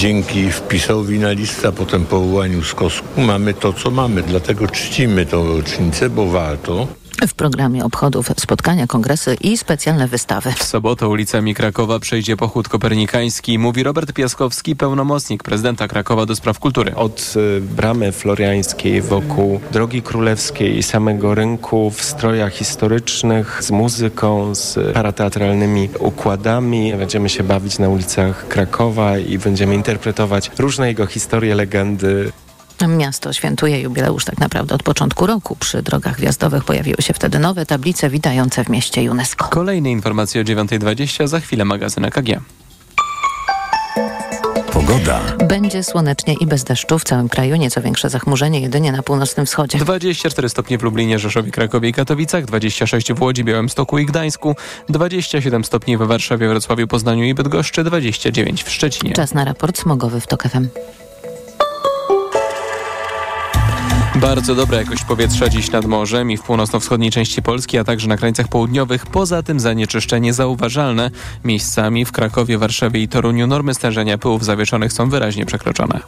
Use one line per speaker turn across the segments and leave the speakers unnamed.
dzięki wpisowi na listę, potem powołaniu skosku mamy to, co mamy. Dlatego czcimy tą rocznicę, bo warto.
W programie obchodów spotkania, kongresy i specjalne wystawy.
W sobotę ulicami Krakowa przejdzie pochód kopernikański, mówi Robert Piaskowski, pełnomocnik prezydenta Krakowa do spraw kultury.
Od y, bramy floriańskiej wokół Drogi Królewskiej i samego rynku w strojach historycznych, z muzyką, z parateatralnymi układami. Będziemy się bawić na ulicach Krakowa i będziemy interpretować różne jego historie, legendy.
Miasto świętuje jubileusz tak naprawdę od początku roku. Przy drogach wjazdowych pojawiły się wtedy nowe tablice witające w mieście UNESCO.
Kolejne informacje o 9.20, za chwilę magazyn EKG.
Pogoda.
Będzie słonecznie i bez deszczu w całym kraju. Nieco większe zachmurzenie jedynie na północnym wschodzie.
24 stopnie w Lublinie, Rzeszowie, Krakowie i Katowicach, 26 w Łodzi, Białymstoku i Gdańsku, 27 stopni we Warszawie, Wrocławiu, Poznaniu i Bydgoszczy, 29 w Szczecinie.
Czas na raport smogowy w TOK FM.
Bardzo dobra jakość powietrza dziś nad morzem i w północno-wschodniej części Polski, a także na krańcach południowych. Poza tym zanieczyszczenie zauważalne. Miejscami w Krakowie, Warszawie i Toruniu normy stężenia pyłów zawieszonych są wyraźnie przekroczone.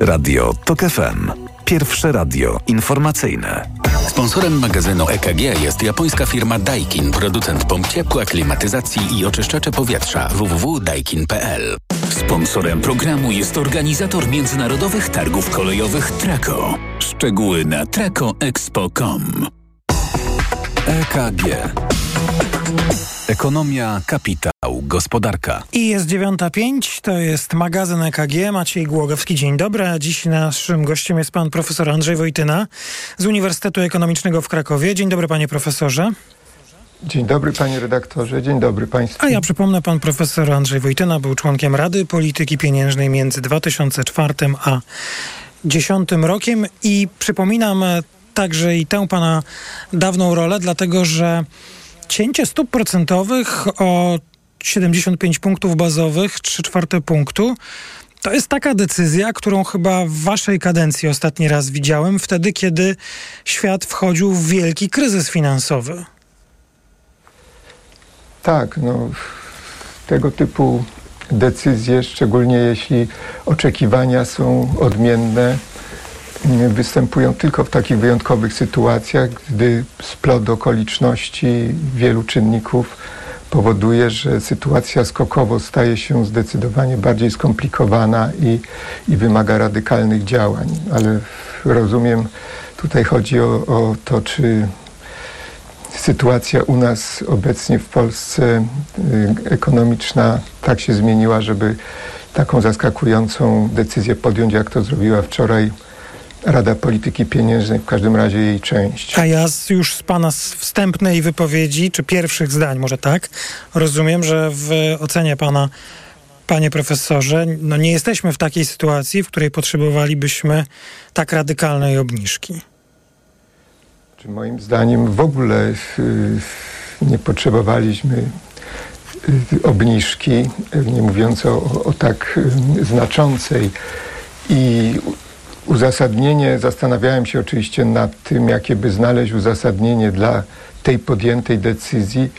Radio TOK FM. Pierwsze radio informacyjne.
Sponsorem magazynu EKG jest japońska firma Daikin, producent pomp ciepła, klimatyzacji i oczyszczacze powietrza www.daikin.pl. Sponsorem programu jest organizator międzynarodowych targów kolejowych Traco. Szczegóły na tracoexpo.com.
EKG. Ekonomia, kapitał, gospodarka.
I jest 9.05, to jest magazyn EKG. Maciej Głogowski, dzień dobry. A dziś naszym gościem jest pan profesor Andrzej Wojtyna z Uniwersytetu Ekonomicznego w Krakowie. Dzień dobry panie profesorze.
Dzień dobry panie redaktorze, dzień dobry państwu.
A ja przypomnę, pan profesor Andrzej Wojtyna był członkiem Rady Polityki Pieniężnej między 2004 a 2010 rokiem i przypominam także i tę pana dawną rolę, dlatego że cięcie stóp procentowych o 75 punktów bazowych, 3 czwarte punktu, to jest taka decyzja, którą chyba w waszej kadencji ostatni raz widziałem, wtedy kiedy świat wchodził w wielki kryzys finansowy.
Tak, no tego typu decyzje, szczególnie jeśli oczekiwania są odmienne, występują tylko w takich wyjątkowych sytuacjach, gdy splot okoliczności wielu czynników powoduje, że sytuacja skokowo staje się zdecydowanie bardziej skomplikowana i, i wymaga radykalnych działań. Ale rozumiem, tutaj chodzi o, o to, czy sytuacja u nas obecnie w Polsce y, ekonomiczna tak się zmieniła, żeby taką zaskakującą decyzję podjąć, jak to zrobiła wczoraj Rada Polityki Pieniężnej, w każdym razie jej część.
A ja z, już z Pana wstępnej wypowiedzi, czy pierwszych zdań, może tak, rozumiem, że w ocenie Pana, Panie Profesorze, no nie jesteśmy w takiej sytuacji, w której potrzebowalibyśmy tak radykalnej obniżki.
Czy moim zdaniem w ogóle y, nie potrzebowaliśmy y, obniżki, nie mówiąc o, o tak y, znaczącej i uzasadnienie, zastanawiałem się oczywiście nad tym, jakie by znaleźć uzasadnienie dla tej podjętej decyzji.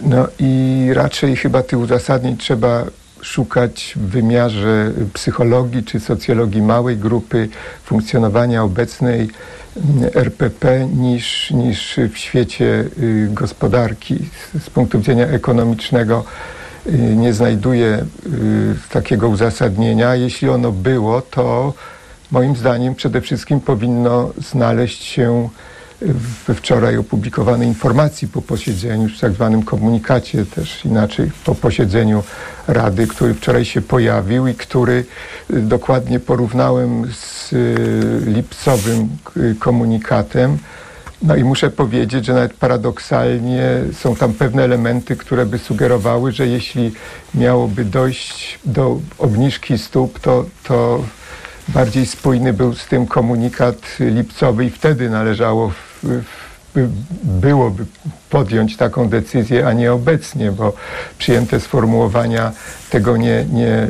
No i raczej chyba tych uzasadnień trzeba szukać w wymiarze psychologii czy socjologii małej grupy funkcjonowania obecnej RPP niż, niż w świecie gospodarki. Z punktu widzenia ekonomicznego nie znajduję takiego uzasadnienia. Jeśli ono było, to moim zdaniem przede wszystkim powinno znaleźć się we wczoraj opublikowanej informacji po posiedzeniu, w tak zwanym komunikacie też inaczej, po posiedzeniu Rady, który wczoraj się pojawił i który dokładnie porównałem z lipcowym komunikatem. No i muszę powiedzieć, że nawet paradoksalnie są tam pewne elementy, które by sugerowały, że jeśli miałoby dojść do obniżki stóp, to, to bardziej spójny był z tym komunikat lipcowy i wtedy należało byłoby podjąć taką decyzję, a nie obecnie, bo przyjęte sformułowania tego nie, nie,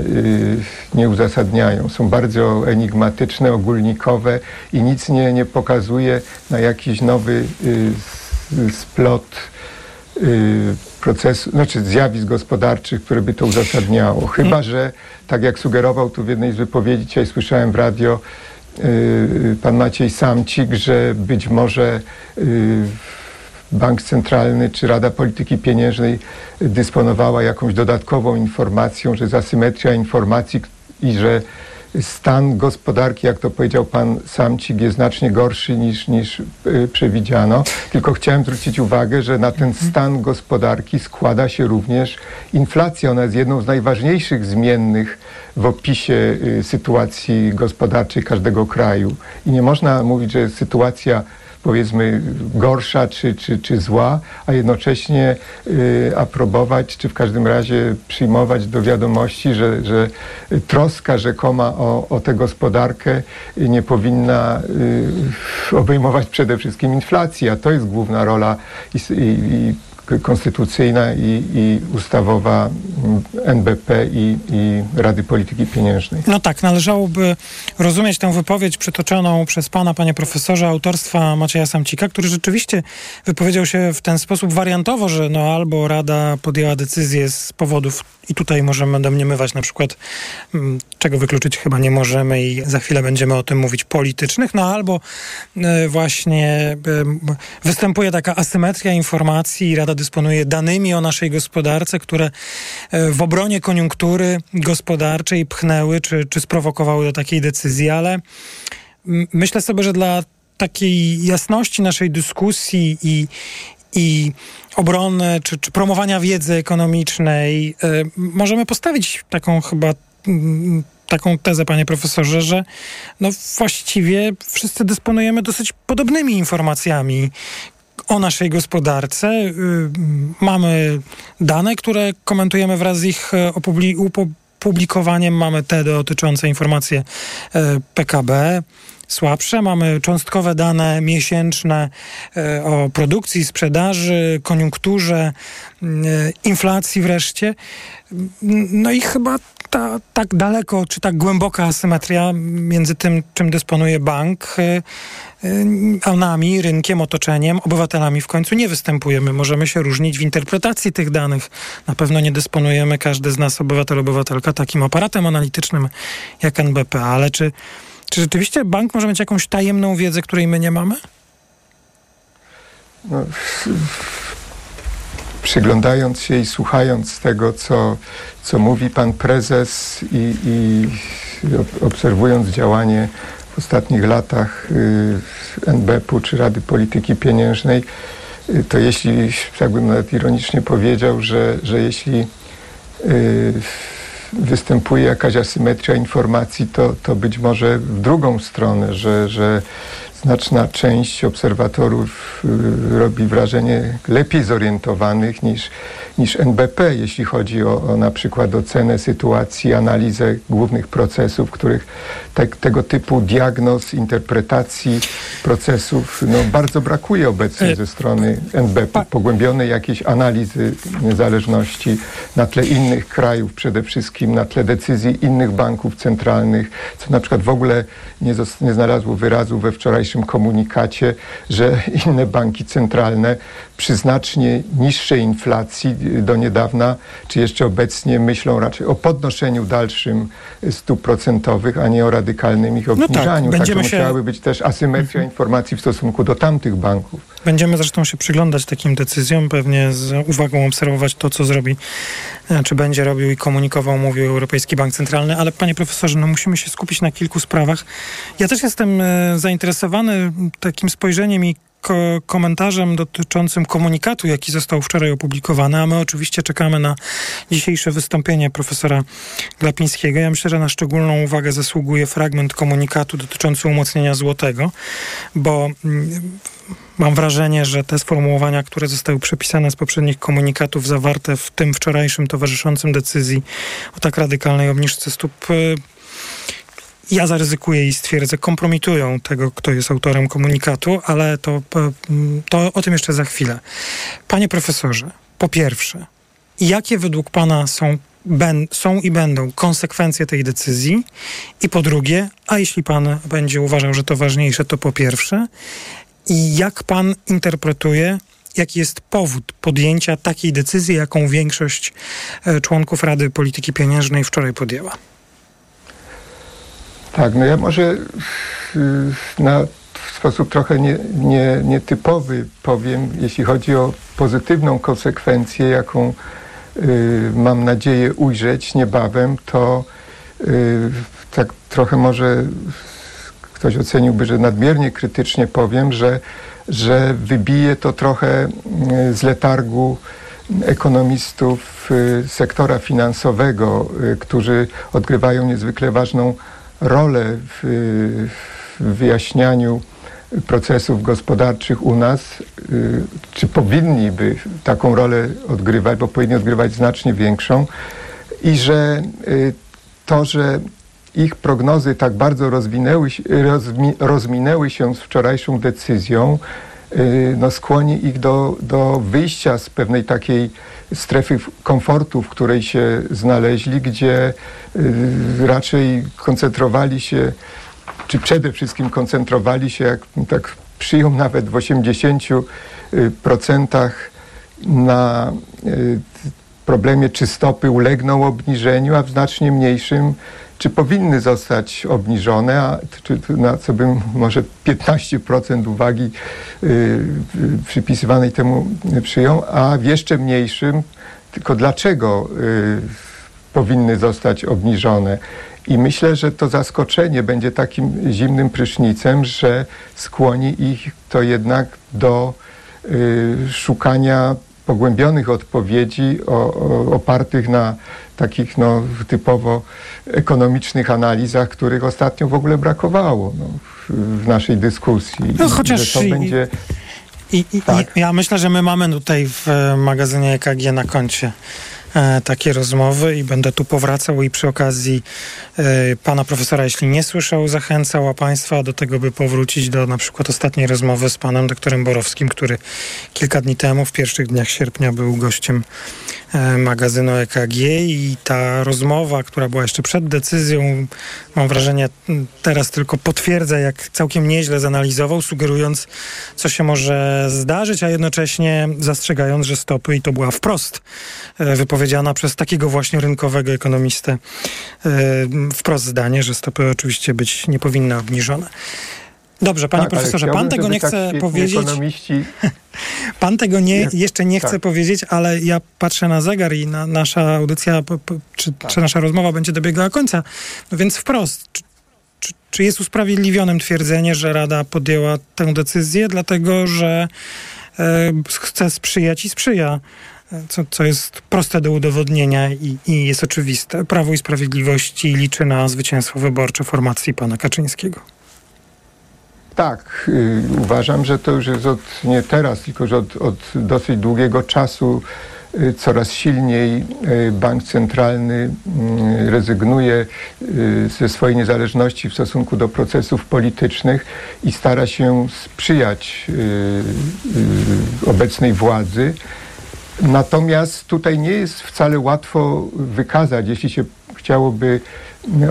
nie uzasadniają. Są bardzo enigmatyczne, ogólnikowe i nic nie, nie pokazuje na jakiś nowy splot y, procesu, znaczy zjawisk gospodarczych, które by to uzasadniało. Chyba, że tak jak sugerował tu w jednej z wypowiedzi, dzisiaj słyszałem w radio y, pan Maciej Samcik, że być może y, Bank Centralny czy Rada Polityki Pieniężnej dysponowała jakąś dodatkową informacją, że jest asymetria informacji i że stan gospodarki, jak to powiedział pan Samcik, jest znacznie gorszy niż, niż y, przewidziano. Tylko chciałem zwrócić uwagę, że na ten stan gospodarki składa się również inflacja. Ona jest jedną z najważniejszych zmiennych w opisie y, sytuacji gospodarczej każdego kraju. I nie można mówić, że sytuacja powiedzmy gorsza czy, czy, czy zła, a jednocześnie y, aprobować, czy w każdym razie przyjmować do wiadomości, że, że troska rzekoma o, o tę gospodarkę nie powinna y, obejmować przede wszystkim inflacji, a to jest główna rola i, i, i konstytucyjna i, i ustawowa NBP i, i Rady Polityki Pieniężnej.
No tak, należałoby rozumieć tę wypowiedź przytoczoną przez pana, panie profesorze, autorstwa Macieja Samcika, który rzeczywiście wypowiedział się w ten sposób wariantowo, że no albo Rada podjęła decyzję z powodów i tutaj możemy domniemywać na przykład, mm, czego wykluczyć chyba nie możemy i za chwilę będziemy o tym mówić, politycznych, no albo e, właśnie występuje taka asymetria informacji i Rada dysponuje danymi o naszej gospodarce, które e, w obronie koniunktury gospodarczej pchnęły czy, czy sprowokowały do takiej decyzji, ale myślę sobie, że dla takiej jasności naszej dyskusji i, i obrony czy, czy promowania wiedzy ekonomicznej y, możemy postawić taką chyba y, taką tezę, panie profesorze, że no właściwie wszyscy dysponujemy dosyć podobnymi informacjami o naszej gospodarce. Y, mamy dane, które komentujemy wraz z ich e, opublikowaniem. Mamy te dotyczące informacji PKB słabsze. Mamy cząstkowe dane miesięczne e, o produkcji, sprzedaży, koniunkturze, e, inflacji wreszcie. No i chyba ta, tak daleko, czy tak głęboka asymetria między tym, czym dysponuje bank, e, a nami, rynkiem, otoczeniem, obywatelami w końcu nie występujemy. Możemy się różnić w interpretacji tych danych. Na pewno nie dysponujemy, każdy z nas, obywatel, obywatelka, takim aparatem analitycznym jak NBP, ale czy czy rzeczywiście bank może mieć jakąś tajemną wiedzę, której my nie mamy? No,
przyglądając się i słuchając tego, co, co mówi pan prezes i, i obserwując działanie w ostatnich latach y, NBP-u czy Rady Polityki Pieniężnej, y, to jeśli, tak bym nawet ironicznie powiedział, że, że jeśli y, występuje jakaś asymetria informacji, to, to być może w drugą stronę, że, że znaczna część obserwatorów y, robi wrażenie lepiej zorientowanych niż, niż NBP, jeśli chodzi o, o na przykład ocenę sytuacji, analizę głównych procesów, których te, tego typu diagnoz, interpretacji procesów no, bardzo brakuje obecnie e, ze strony NBP. Pogłębionej jakiejś analizy niezależności na tle innych krajów przede wszystkim, na tle decyzji innych banków centralnych, co na przykład w ogóle nie, nie znalazło wyrazu we wczorajszym komunikacie, że inne banki centralne przy znacznie niższej inflacji do niedawna, czy jeszcze obecnie myślą raczej o podnoszeniu dalszym stóp procentowych, a nie o radykalnym ich obniżaniu. No tak, Także się... musiałaby być też asymetria informacji w stosunku do tamtych banków.
Będziemy zresztą się przyglądać takim decyzjom, pewnie z uwagą obserwować to, co zrobi, e, czy będzie robił i komunikował, mówił Europejski Bank Centralny, ale panie profesorze, no musimy się skupić na kilku sprawach. Ja też jestem e, zainteresowany takim spojrzeniem i ko komentarzem dotyczącym komunikatu, jaki został wczoraj opublikowany, a my oczywiście czekamy na dzisiejsze wystąpienie profesora Glapińskiego. Ja myślę, że na szczególną uwagę zasługuje fragment komunikatu dotyczący umocnienia złotego, bo mm, mam wrażenie, że te sformułowania, które zostały przepisane z poprzednich komunikatów, zawarte w tym wczorajszym towarzyszącym decyzji o tak radykalnej obniżce stóp y, ja zaryzykuję i stwierdzę, kompromitują tego, kto jest autorem komunikatu, ale to, to o tym jeszcze za chwilę. Panie profesorze, po pierwsze, jakie według Pana są, ben, są i będą konsekwencje tej decyzji? I po drugie, a jeśli Pan będzie uważał, że to ważniejsze, to po pierwsze, i jak Pan interpretuje jaki jest powód podjęcia takiej decyzji, jaką większość e, członków Rady Polityki Pieniężnej wczoraj podjęła?
Tak, no ja może na w sposób trochę nie, nie, nietypowy powiem, jeśli chodzi o pozytywną konsekwencję, jaką y, mam nadzieję ujrzeć niebawem, to y, tak trochę może ktoś oceniłby, że nadmiernie krytycznie powiem, że, że wybije to trochę y, z letargu ekonomistów sektora finansowego, którzy odgrywają niezwykle ważną w, w wyjaśnianiu procesów gospodarczych u nas, y, czy powinniby taką rolę odgrywać, bo powinni odgrywać znacznie większą? I że y, to, że ich prognozy tak bardzo rozwinęły, rozmi, rozminęły się z wczorajszą decyzją, no skłoni ich do, do wyjścia z pewnej takiej strefy komfortu, w której się znaleźli, gdzie raczej koncentrowali się czy przede wszystkim koncentrowali się, jak tak przyjął nawet w 80% na y, problemie, czy stopy ulegną obniżeniu, a w znacznie mniejszym, czy powinny zostać obniżone, a czy, na co bym może 15% uwagi y, przypisywanej temu przyjął, a w jeszcze mniejszym, tylko dlaczego y, powinny zostać obniżone. I myślę, że to zaskoczenie będzie takim zimnym prysznicem, że skłoni ich to jednak do y, szukania pogłębionych odpowiedzi o, o, opartych na takich no, typowo ekonomicznych analizach, których ostatnio w ogóle brakowało no, w, w, naszej dyskusji.
No, chociaż to będzie... I, i, tak. i, ja myślę, że my mamy tutaj w magazynie EKG na koncie E, takie rozmowy i będę tu powracał i przy okazji e, pana profesora, jeśli nie słyszał, zachęcał a państwa do tego, by powrócić do na przykład ostatniej rozmowy z panem doktorem Borowskim, który kilka dni temu, w pierwszych dniach sierpnia był gościem e, magazynu EKG i ta rozmowa, która była jeszcze przed decyzją, mam wrażenie teraz tylko potwierdza, jak całkiem nieźle zanalizował, sugerując, co się może zdarzyć, a jednocześnie zastrzegając, że stopy, i to była wprost wypowiedź wypowiedziana przez takiego właśnie rynkowego ekonomistę e, wprost zdanie, że stopy oczywiście być nie powinny obniżone. Dobrze, panie tak, profesorze, pan tego nie chce tak powiedzieć. Ekonomiści... Pan tego nie, jeszcze nie chce tak. powiedzieć, ale ja patrzę na zegar i na nasza audycja, czy, tak. czy nasza rozmowa będzie dobiegała końca. No więc wprost, czy, czy, czy, jest usprawiedliwionym twierdzenie, że Rada podjęła tę decyzję, dlatego że e, chce sprzyjać i sprzyja co, co jest proste do udowodnienia i, i jest oczywiste. Prawo i Sprawiedliwości liczy na zwycięstwo wyborcze formacji pana Kaczyńskiego.
Tak, y, uważam, że to już jest od, nie teraz, tylko że od, od dosyć długiego czasu y, coraz silniej y, bank centralny y, rezygnuje y, ze swojej niezależności w stosunku do procesów politycznych i stara się sprzyjać y, obecnej władzy. Natomiast tutaj nie jest wcale łatwo wykazać, jeśli się chciałoby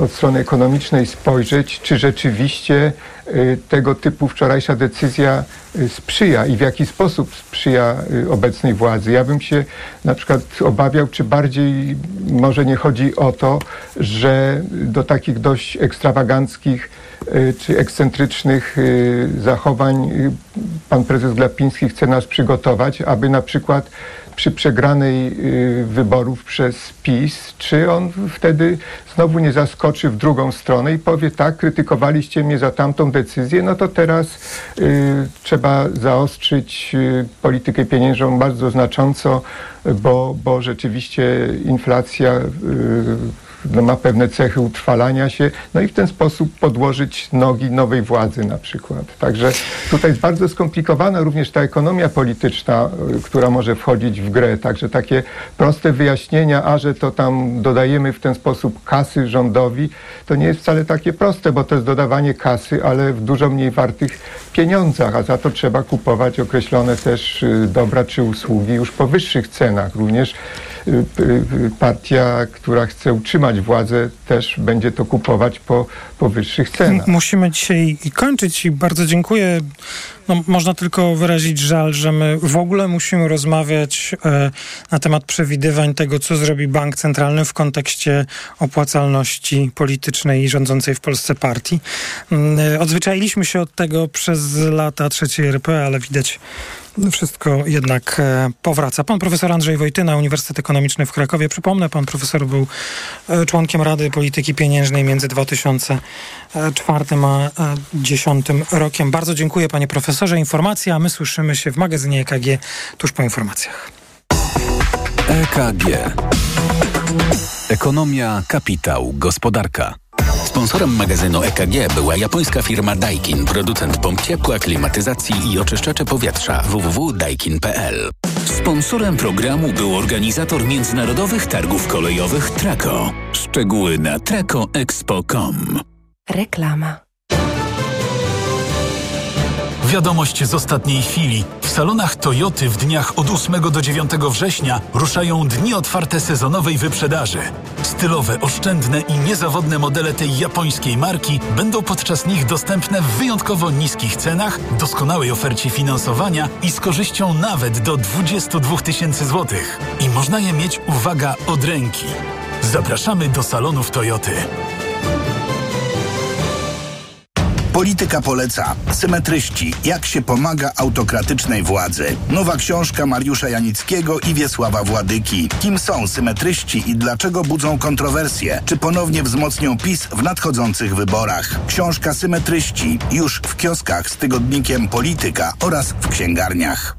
od strony ekonomicznej spojrzeć, czy rzeczywiście y, tego typu wczorajsza decyzja y, sprzyja i w jaki sposób sprzyja y, obecnej władzy. Ja bym się na przykład obawiał, czy bardziej może nie chodzi o to, że do takich dość ekstrawaganckich czy ekscentrycznych zachowań pan prezes Glapiński chce nas przygotować, aby na przykład przy przegranej y, wyborów przez PiS, czy on wtedy znowu nie zaskoczy w drugą stronę i powie tak, krytykowaliście mnie za tamtą decyzję, no to teraz y, trzeba zaostrzyć y, politykę pieniężną bardzo znacząco, bo, bo rzeczywiście inflacja no, ma pewne cechy utrwalania się, no i w ten sposób podłożyć nogi nowej władzy na przykład. Także tutaj jest bardzo skomplikowana również ta ekonomia polityczna, y, która może wchodzić w grę. Także takie proste wyjaśnienia, a że to tam dodajemy w ten sposób kasy rządowi, to nie jest wcale takie proste, bo to jest dodawanie kasy, ale w dużo mniej wartych pieniądzach, a za to trzeba kupować określone też y, dobra czy usługi już po wyższych cenach. Również partia, która chce utrzymać władzę, też będzie to kupować po, po wyższych cenach.
Musimy dzisiaj kończyć i bardzo dziękuję. No, można tylko wyrazić żal, że my w ogóle musimy rozmawiać e, na temat przewidywań tego, co zrobi bank centralny w kontekście opłacalności politycznej i rządzącej w Polsce partii. E, odzwyczailiśmy się od tego przez lata trzeciej RP, ale widać wszystko jednak e, powraca. Pan profesor Andrzej Wojtyna, Uniwersytet Ekonomiczny w Krakowie. Przypomnę, pan profesor był e, członkiem Rady Polityki Pieniężnej między 2004 a 2010 rokiem. Bardzo dziękuję panie profesorze. Informacja, a my słyszymy się w magazynie EKG tuż po informacjach.
EKG. Ekonomia, kapitał, gospodarka.
Sponsorem magazynu EKG była japońska firma Daikin, producent pomp ciepła, klimatyzacji i oczyszczacze powietrza www.daikin.pl. Sponsorem programu był organizator międzynarodowych targów kolejowych Traco. Szczegóły na tracoexpo.com.
Reklama.
Wiadomość z ostatniej chwili. W salonach Toyoty w dniach od 8 do 9 września ruszają dni otwarte sezonowej wyprzedaży. Stylowe, oszczędne i niezawodne modele tej japońskiej marki będą podczas nich dostępne w wyjątkowo niskich cenach, doskonałej ofercie finansowania i z korzyścią nawet do 22 tysięcy złotych. I można je mieć, uwaga, od ręki. Zapraszamy do salonów Toyoty.
Polityka poleca. Symetryści. Jak się pomaga autokratycznej władzy. Nowa książka Mariusza Janickiego i Wiesława Władyki. Kim są symetryści i dlaczego budzą kontrowersje? Czy ponownie wzmocnią PiS w nadchodzących wyborach? Książka Symetryści już w kioskach z tygodnikiem Polityka oraz w księgarniach.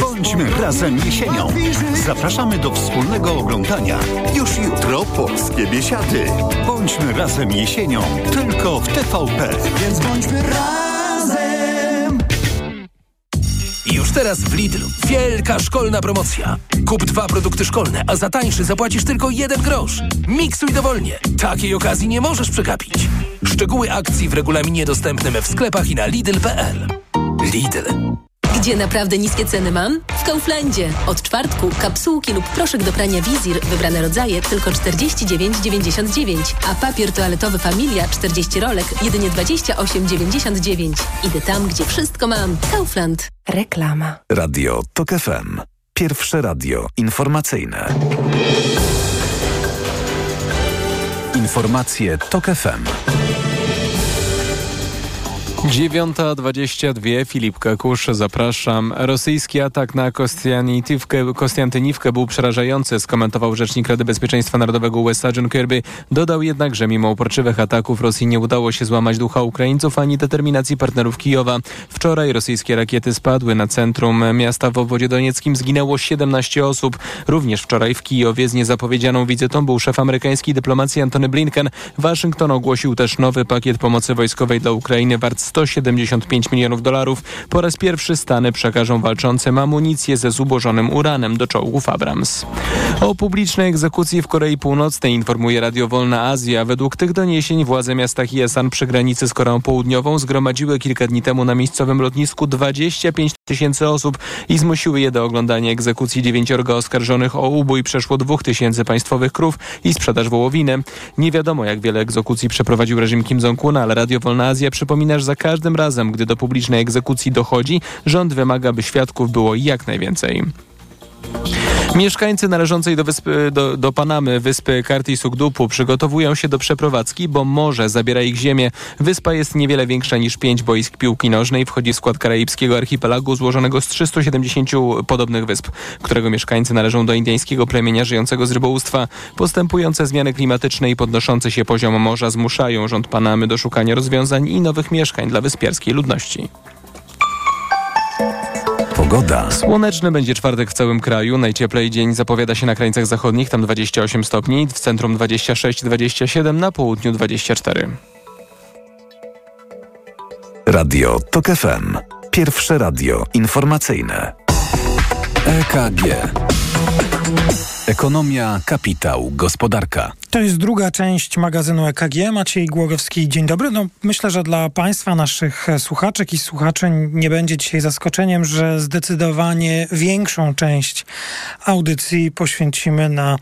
Bądźmy razem jesienią. Zapraszamy do wspólnego oglądania już jutro polskie biesiady. Bądźmy razem jesienią tylko w TVP.
Więc bądźmy razem.
Już teraz w Lidl wielka szkolna promocja. Kup dwa produkty szkolne, a za tańszy zapłacisz tylko jeden grosz. Miksuj dowolnie. Takiej okazji nie możesz przegapić. Szczegóły akcji w regulaminie dostępnym w sklepach i na Lidl.pl. Lidl.
Gdzie naprawdę niskie ceny mam? W Kauflandzie. Od czwartku kapsułki lub proszek do prania Wizir, wybrane rodzaje, tylko 49,99, a papier toaletowy Familia 40 rolek, jedynie 28,99. Idę tam, gdzie wszystko mam. Kaufland.
Reklama.
Radio TOK FM. Pierwsze radio informacyjne. Informacje TOK FM.
9.22 Filip Kakusz, zapraszam. Rosyjski atak na Kostiantyniwkę był przerażający, skomentował rzecznik Rady Bezpieczeństwa Narodowego USA John Kirby. Dodał jednak, że mimo uporczywych ataków Rosji nie udało się złamać ducha Ukraińców ani determinacji partnerów Kijowa. Wczoraj rosyjskie rakiety spadły na centrum miasta w obwodzie donieckim. Zginęło 17 osób. Również wczoraj w Kijowie z niezapowiedzianą wizytą był szef amerykańskiej dyplomacji Antony Blinken. Waszyngton ogłosił też nowy pakiet pomocy wojskowej dla Ukrainy wart 175 milionów dolarów. Po raz pierwszy Stany przekażą walczącym amunicję ze zubożonym uranem do czołgów Abrams. O publicznej egzekucji w Korei Północnej informuje Radio Wolna Azja. Według tych doniesień władze miasta Hiesan przy granicy z Koreą Południową zgromadziły kilka dni temu na miejscowym lotnisku 25 tysięcy osób i zmusiły je do oglądania egzekucji dziewięciorga oskarżonych o ubój przeszło dwóch tysięcy państwowych krów i sprzedaż wołowiny. Nie wiadomo jak wiele egzekucji przeprowadził reżim Kim Jong-una, ale Radio Wolna Azja przypomina, że za każdym razem, gdy do publicznej egzekucji dochodzi, rząd wymaga, by świadków było jak najwięcej. Mieszkańcy należącej do, wyspy, do, do Panamy wyspy Karti Sugdupu przygotowują się do przeprowadzki, bo morze zabiera ich ziemię. Wyspa jest niewiele większa niż pięć boisk piłki nożnej. Wchodzi w skład karaibskiego archipelagu złożonego z 370 podobnych wysp, którego mieszkańcy należą do indyjskiego plemienia żyjącego z rybołówstwa. Postępujące zmiany klimatyczne i podnoszący się poziom morza zmuszają rząd Panamy do szukania rozwiązań i nowych mieszkań dla wyspiarskiej ludności.
Pogoda.
Słoneczny będzie czwartek w całym kraju. Najcieplej dzień zapowiada się na krańcach zachodnich, tam 28 stopni, w centrum 26-27, na południu 24.
Radio TOK FM. Pierwsze radio informacyjne.
EKG. Ekonomia, kapitał, gospodarka.
To jest druga część magazynu EKG. Maciej Głogowski, dzień dobry. No, myślę, że dla Państwa, naszych słuchaczek i słuchaczy nie będzie dzisiaj zaskoczeniem, że zdecydowanie większą część audycji poświęcimy na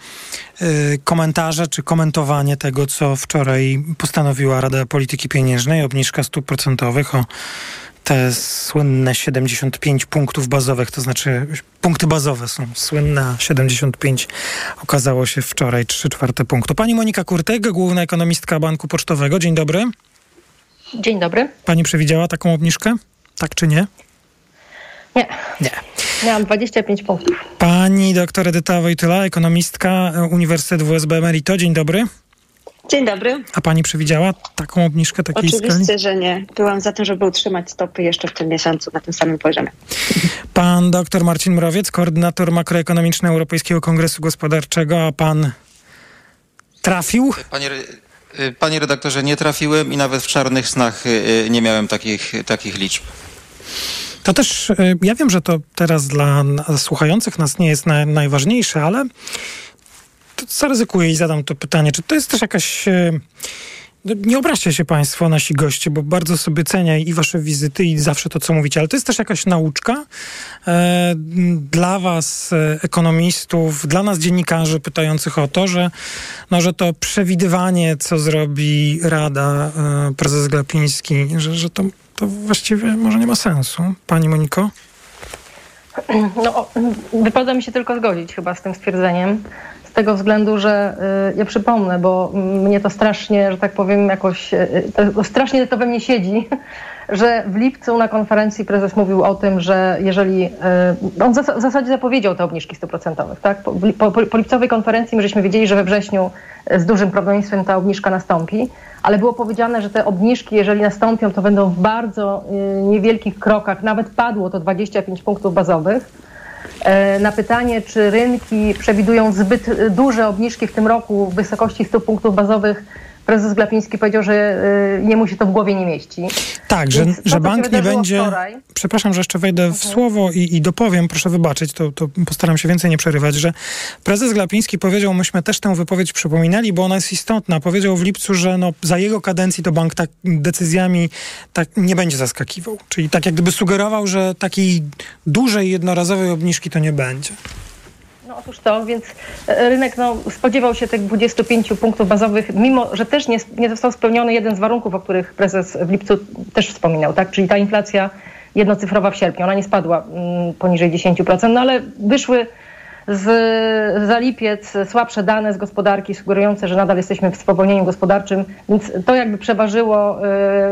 y, komentarze czy komentowanie tego, co wczoraj postanowiła Rada Polityki Pieniężnej, obniżka stóp procentowych o te słynne 75 punktów bazowych, to znaczy punkty bazowe są słynne, a 75 okazało się wczoraj 3 czwarte punktu. Pani Monika Kurtek, główna ekonomistka Banku Pocztowego. Dzień dobry.
Dzień dobry.
Pani przewidziała taką obniżkę? Tak czy nie?
Nie.
Nie.
Miałam 25 punktów.
Pani doktor Edyta Wojtyla, ekonomistka Uniwersytet WSB Emerito. Dzień dobry.
Dzień dobry.
A pani przewidziała taką obniżkę takiej
Oczywiście,
skali?
że nie. Byłam za tym, żeby utrzymać stopy jeszcze w tym miesiącu na tym samym poziomie.
Pan dr Marcin Mrowiec, koordynator makroekonomiczny Europejskiego Kongresu Gospodarczego, a pan trafił?
Panie, y, panie redaktorze, nie trafiłem i nawet w czarnych snach y, y, nie miałem takich, takich liczb.
To też, ja wiem, że to teraz dla słuchających nas nie jest na, najważniejsze, ale to zaryzykuję i zadam to pytanie. Czy to jest też jakaś... y, no, Nie obraźcie się Państwo, nasi goście, bo bardzo sobie cenię i Wasze wizyty, i zawsze to, co mówicie, ale to jest też jakaś nauczka e, dla Was, e, ekonomistów, dla nas, dziennikarzy, pytających o to, że, no, że to przewidywanie, co zrobi Rada, e, prezes Glapiński, że, że to, to właściwie może nie ma sensu. Pani Moniko?
No, wypada mi się tylko zgodzić chyba z tym stwierdzeniem. Tego względu, że y, ja przypomnę, bo mnie to strasznie, że tak powiem, jakoś y, to, strasznie to we mnie siedzi, że w lipcu na konferencji prezes mówił o tym, że jeżeli y, on w zasadzie zapowiedział te obniżki 100%, tak? Po, po, po lipcowej konferencji my żeśmy wiedzieli, że we wrześniu z dużym prawdopodobieństwem ta obniżka nastąpi, ale było powiedziane, że te obniżki, jeżeli nastąpią, to będą w bardzo niewielkich krokach, nawet padło to 25 punktów bazowych. E, Na pytanie, czy rynki przewidują zbyt duże obniżki w tym roku w wysokości 100 punktów bazowych, prezes Glapiński powiedział, że e, jemu się to w głowie nie mieści.
Tak, że,
Więc to,
że
się
bank nie będzie.
wczoraj- Mhm.
Przepraszam, że jeszcze wejdę w słowo i, i dopowiem, proszę wybaczyć, to, to postaram się więcej nie przerywać, że prezes Glapiński powiedział, myśmy też tę wypowiedź przypominali, bo ona jest istotna. Powiedział w lipcu, że no, za jego kadencji to bank tak decyzjami tak nie będzie zaskakiwał. Czyli tak jak gdyby sugerował, że takiej dużej, jednorazowej obniżki to nie będzie.
No otóż to, więc e, rynek no, spodziewał się tych 25 punktów bazowych, mimo że też nie, nie został spełniony jeden z warunków, o których prezes w lipcu też wspominał, tak? czyli ta inflacja jednocyfrowa w sierpniu. Ona nie spadła mm, poniżej 10%, no ale wyszły z, za lipiec słabsze dane z gospodarki sugerujące, że nadal jesteśmy w spowolnieniu gospodarczym, więc to jakby przeważyło e,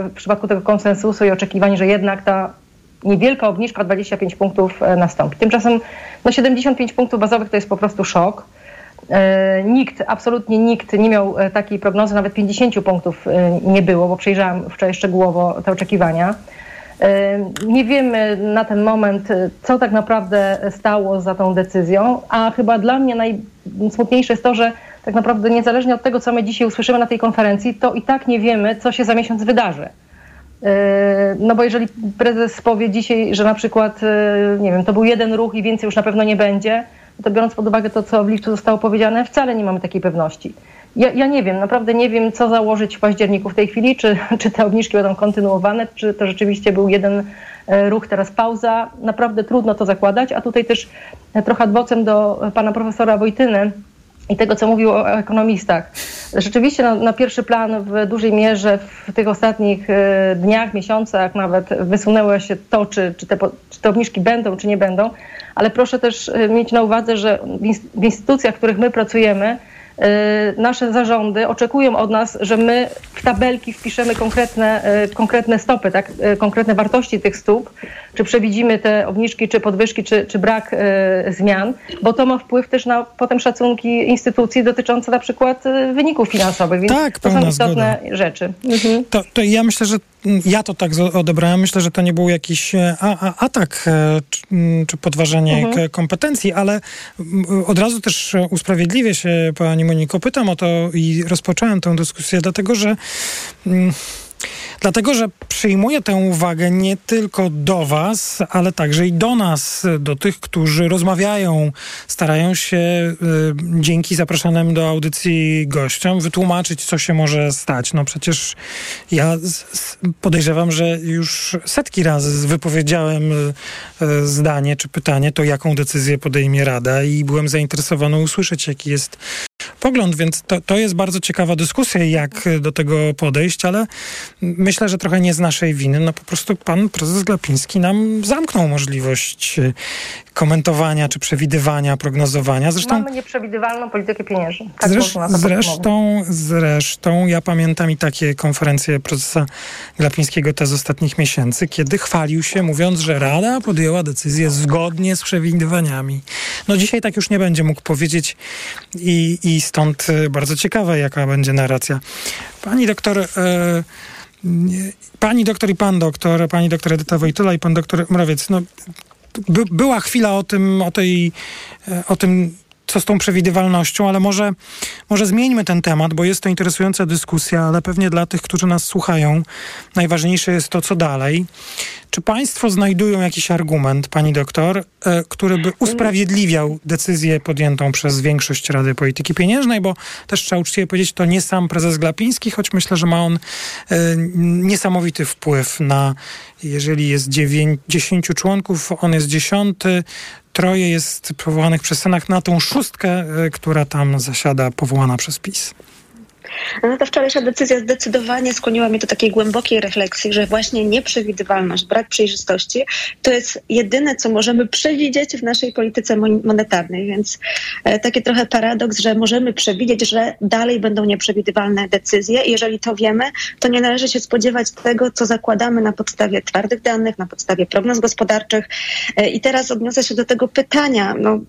w przypadku tego konsensusu i oczekiwań, że jednak ta niewielka obniżka o 25 punktów e, nastąpi. Tymczasem no 75 punktów bazowych to jest po prostu szok. E, Nikt, absolutnie nikt nie miał e, takiej prognozy, nawet 50 punktów nie było, bo przejrzałam wczoraj szczegółowo te oczekiwania. Nie wiemy na ten moment, co tak naprawdę stało za tą decyzją, a chyba dla mnie najsmutniejsze jest to, że tak naprawdę niezależnie od tego, co my dzisiaj usłyszymy na tej konferencji, to i tak nie wiemy, co się za miesiąc wydarzy. E, No bo jeżeli prezes powie dzisiaj, że na przykład, e, nie wiem, to był jeden ruch i więcej już na pewno nie będzie, to biorąc pod uwagę to, co w lipcu zostało powiedziane, wcale nie mamy takiej pewności. Ja, ja nie wiem, naprawdę nie wiem, co założyć w październiku w tej chwili, czy, czy te obniżki będą kontynuowane, czy to rzeczywiście był jeden e, ruch, teraz pauza. Naprawdę trudno to zakładać, a tutaj też trochę adwocem do pana profesora Wojtyny, i tego, co mówił o ekonomistach. Rzeczywiście na, na, pierwszy plan w dużej mierze w tych ostatnich e, dniach, miesiącach nawet wysunęło się to, czy, czy, te, czy te obniżki będą, czy nie będą, ale proszę też e, mieć na uwadze, że w ins- w instytucjach, w których my pracujemy, nasze zarządy oczekują od nas, że my w tabelki wpiszemy konkretne, e, konkretne stopy, tak? e, konkretne wartości tych stóp, czy przewidzimy te obniżki, czy podwyżki, czy, czy brak zmian, bo to ma wpływ też na potem szacunki instytucji dotyczące na przykład wyników finansowych, więc
Tak,
to są
pełna
istotne rzeczy. Mhm.
To, to ja myślę, że ja to tak odebrałem. Myślę, że to nie był jakiś e, atak e, czy, czy podważenie mhm. kompetencji, ale od razu też usprawiedliwię się pani Moniko. Pytam o to i rozpocząłem tę dyskusję, dlatego że Dlatego, że przyjmuję tę uwagę nie tylko do Was, ale także i do nas, do tych, którzy rozmawiają, starają się y, dzięki zapraszanym do audycji gościom wytłumaczyć, co się może stać. No przecież ja podejrzewam, że już setki razy wypowiedziałem y, y, zdanie czy pytanie, to jaką decyzję podejmie Rada i byłem zainteresowany usłyszeć, jaki jest pogląd, więc to, to jest bardzo ciekawa dyskusja, jak do tego podejść, ale myślę, że trochę nie z naszej winy. No po prostu pan prezes Glapiński nam zamknął możliwość y, komentowania czy przewidywania, prognozowania.
Zresztą, Mamy nieprzewidywalną politykę pieniężną. Tak
zresz, zresztą, zresztą ja pamiętam i takie konferencje prezesa Glapińskiego te z ostatnich miesięcy, kiedy chwalił się mówiąc, że Rada podjęła decyzję zgodnie z przewidywaniami. No dzisiaj tak już nie będzie mógł powiedzieć i, i stąd y, bardzo ciekawe, jaka będzie narracja. Pani doktor... E, pani doktor i pan doktor, pani doktor Edyta Wojtyla i pan doktor Mrowiec, no, by, była chwila o tym, o tej, e, o tym, co z tą przewidywalnością, ale może, może zmieńmy ten temat, bo jest to interesująca dyskusja, ale pewnie dla tych, którzy nas słuchają, najważniejsze jest to, co dalej. Czy państwo znajdują jakiś argument, pani doktor, e, który by usprawiedliwiał decyzję podjętą przez większość Rady Polityki Pieniężnej, bo też trzeba uczciwie powiedzieć, to nie sam prezes Glapiński, choć myślę, że ma on e, niesamowity wpływ na, jeżeli jest dziewięć, dziesięciu członków, on jest dziesiąty, troje jest powołanych przez Senat na tą szóstkę, e, która tam zasiada, powołana przez PiS.
No ta wczorajsza decyzja zdecydowanie skłoniła mnie do takiej głębokiej refleksji, że właśnie nieprzewidywalność, brak przejrzystości to jest jedyne, co możemy przewidzieć w naszej polityce monetarnej. Więc e, taki trochę paradoks, że możemy przewidzieć, że dalej będą nieprzewidywalne decyzje. I jeżeli to wiemy, to nie należy się spodziewać tego, co zakładamy na podstawie twardych danych, na podstawie prognoz gospodarczych. E, I teraz odniosę się do tego pytania. No,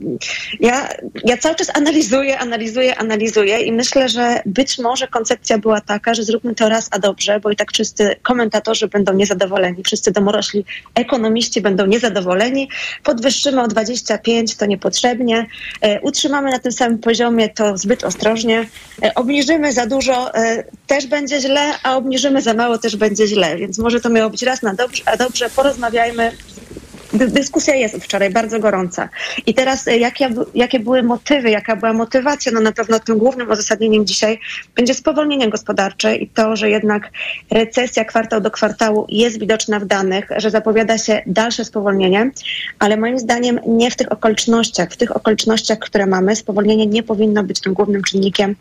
ja, ja cały czas analizuję, analizuję, analizuję i myślę, że być może może koncepcja była taka, że zróbmy to raz a dobrze, bo i tak wszyscy komentatorzy będą niezadowoleni, wszyscy domorośli ekonomiści będą niezadowoleni, podwyższymy o 25, to niepotrzebnie, e, utrzymamy na tym samym poziomie, to zbyt ostrożnie, e, obniżymy za dużo, e, też będzie źle, a obniżymy za mało, też będzie źle, więc może to miało być raz na dobrze, a dobrze, porozmawiajmy, dyskusja jest wczoraj bardzo gorąca. I teraz e, jakie, jakie były motywy, jaka była motywacja? No na pewno tym głównym uzasadnieniem dzisiaj będzie spowolnienie gospodarcze i to, że jednak recesja kwartał do kwartału jest widoczna w danych, że zapowiada się dalsze spowolnienie, ale moim zdaniem nie w tych okolicznościach. W tych okolicznościach, które mamy, spowolnienie nie powinno być tym głównym czynnikiem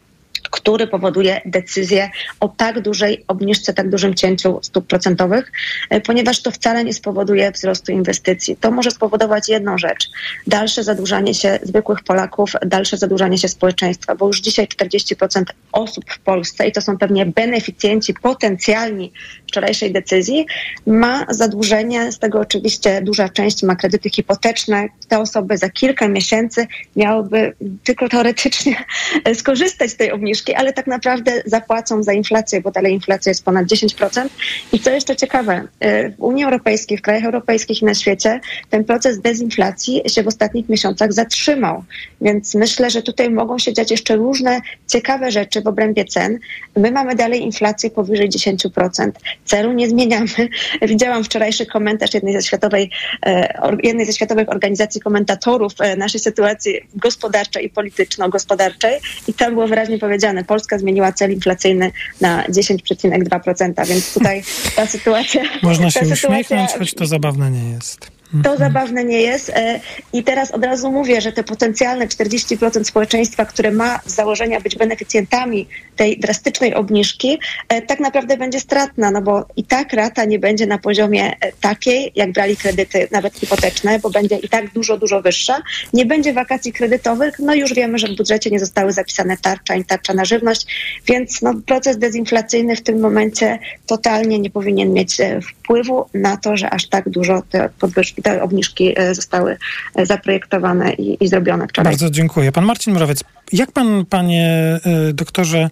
który powoduje decyzję o tak dużej obniżce, tak dużym cięciu stóp procentowych, e, ponieważ to wcale nie spowoduje wzrostu inwestycji. To może spowodować jedną rzecz: dalsze zadłużanie się zwykłych Polaków, dalsze zadłużanie się społeczeństwa, bo już dzisiaj 40% osób w Polsce, i to są pewnie beneficjenci potencjalni wczorajszej decyzji, ma zadłużenie, z tego oczywiście duża część ma kredyty hipoteczne. Te osoby za kilka miesięcy miałyby tylko teoretycznie skorzystać z tej obniżki, ale tak naprawdę zapłacą za inflację, bo dalej inflacja jest ponad 10%. I co jeszcze ciekawe, y, w Unii Europejskiej, w krajach europejskich i na świecie ten proces dezinflacji się w ostatnich miesiącach zatrzymał. Więc myślę, że tutaj mogą się dziać jeszcze różne ciekawe rzeczy w obrębie cen. My mamy dalej inflację powyżej 10% celu nie zmieniamy. Widziałam wczorajszy komentarz jednej ze, światowej, e, jednej ze światowych organizacji komentatorów e, naszej sytuacji gospodarczej i polityczno-gospodarczej i tam było wyraźnie powiedziane, Polska zmieniła cel inflacyjny na 10,2%, więc tutaj ta sytuacja...
Można się uśmiechnąć, choć to zabawne nie jest.
To mhm. zabawne nie jest. E, I teraz od razu mówię, że te potencjalne 40% społeczeństwa, które ma z założenia być beneficjentami tej drastycznej obniżki, e, tak naprawdę będzie stratna, no bo i tak rata nie będzie na poziomie e, takiej, jak brali kredyty nawet hipoteczne, bo będzie i tak dużo, dużo wyższa. Nie będzie wakacji kredytowych, no już wiemy, że w budżecie nie zostały zapisane tarcza i tarcza na żywność, więc no, proces dezinflacyjny w tym momencie totalnie nie powinien mieć wpływu na to, że aż tak dużo te podwyżki te obniżki e, zostały e, zaprojektowane i, i zrobione wczoraj.
Bardzo dziękuję. Pan Marcin Morawiec, jak pan, panie doktorze,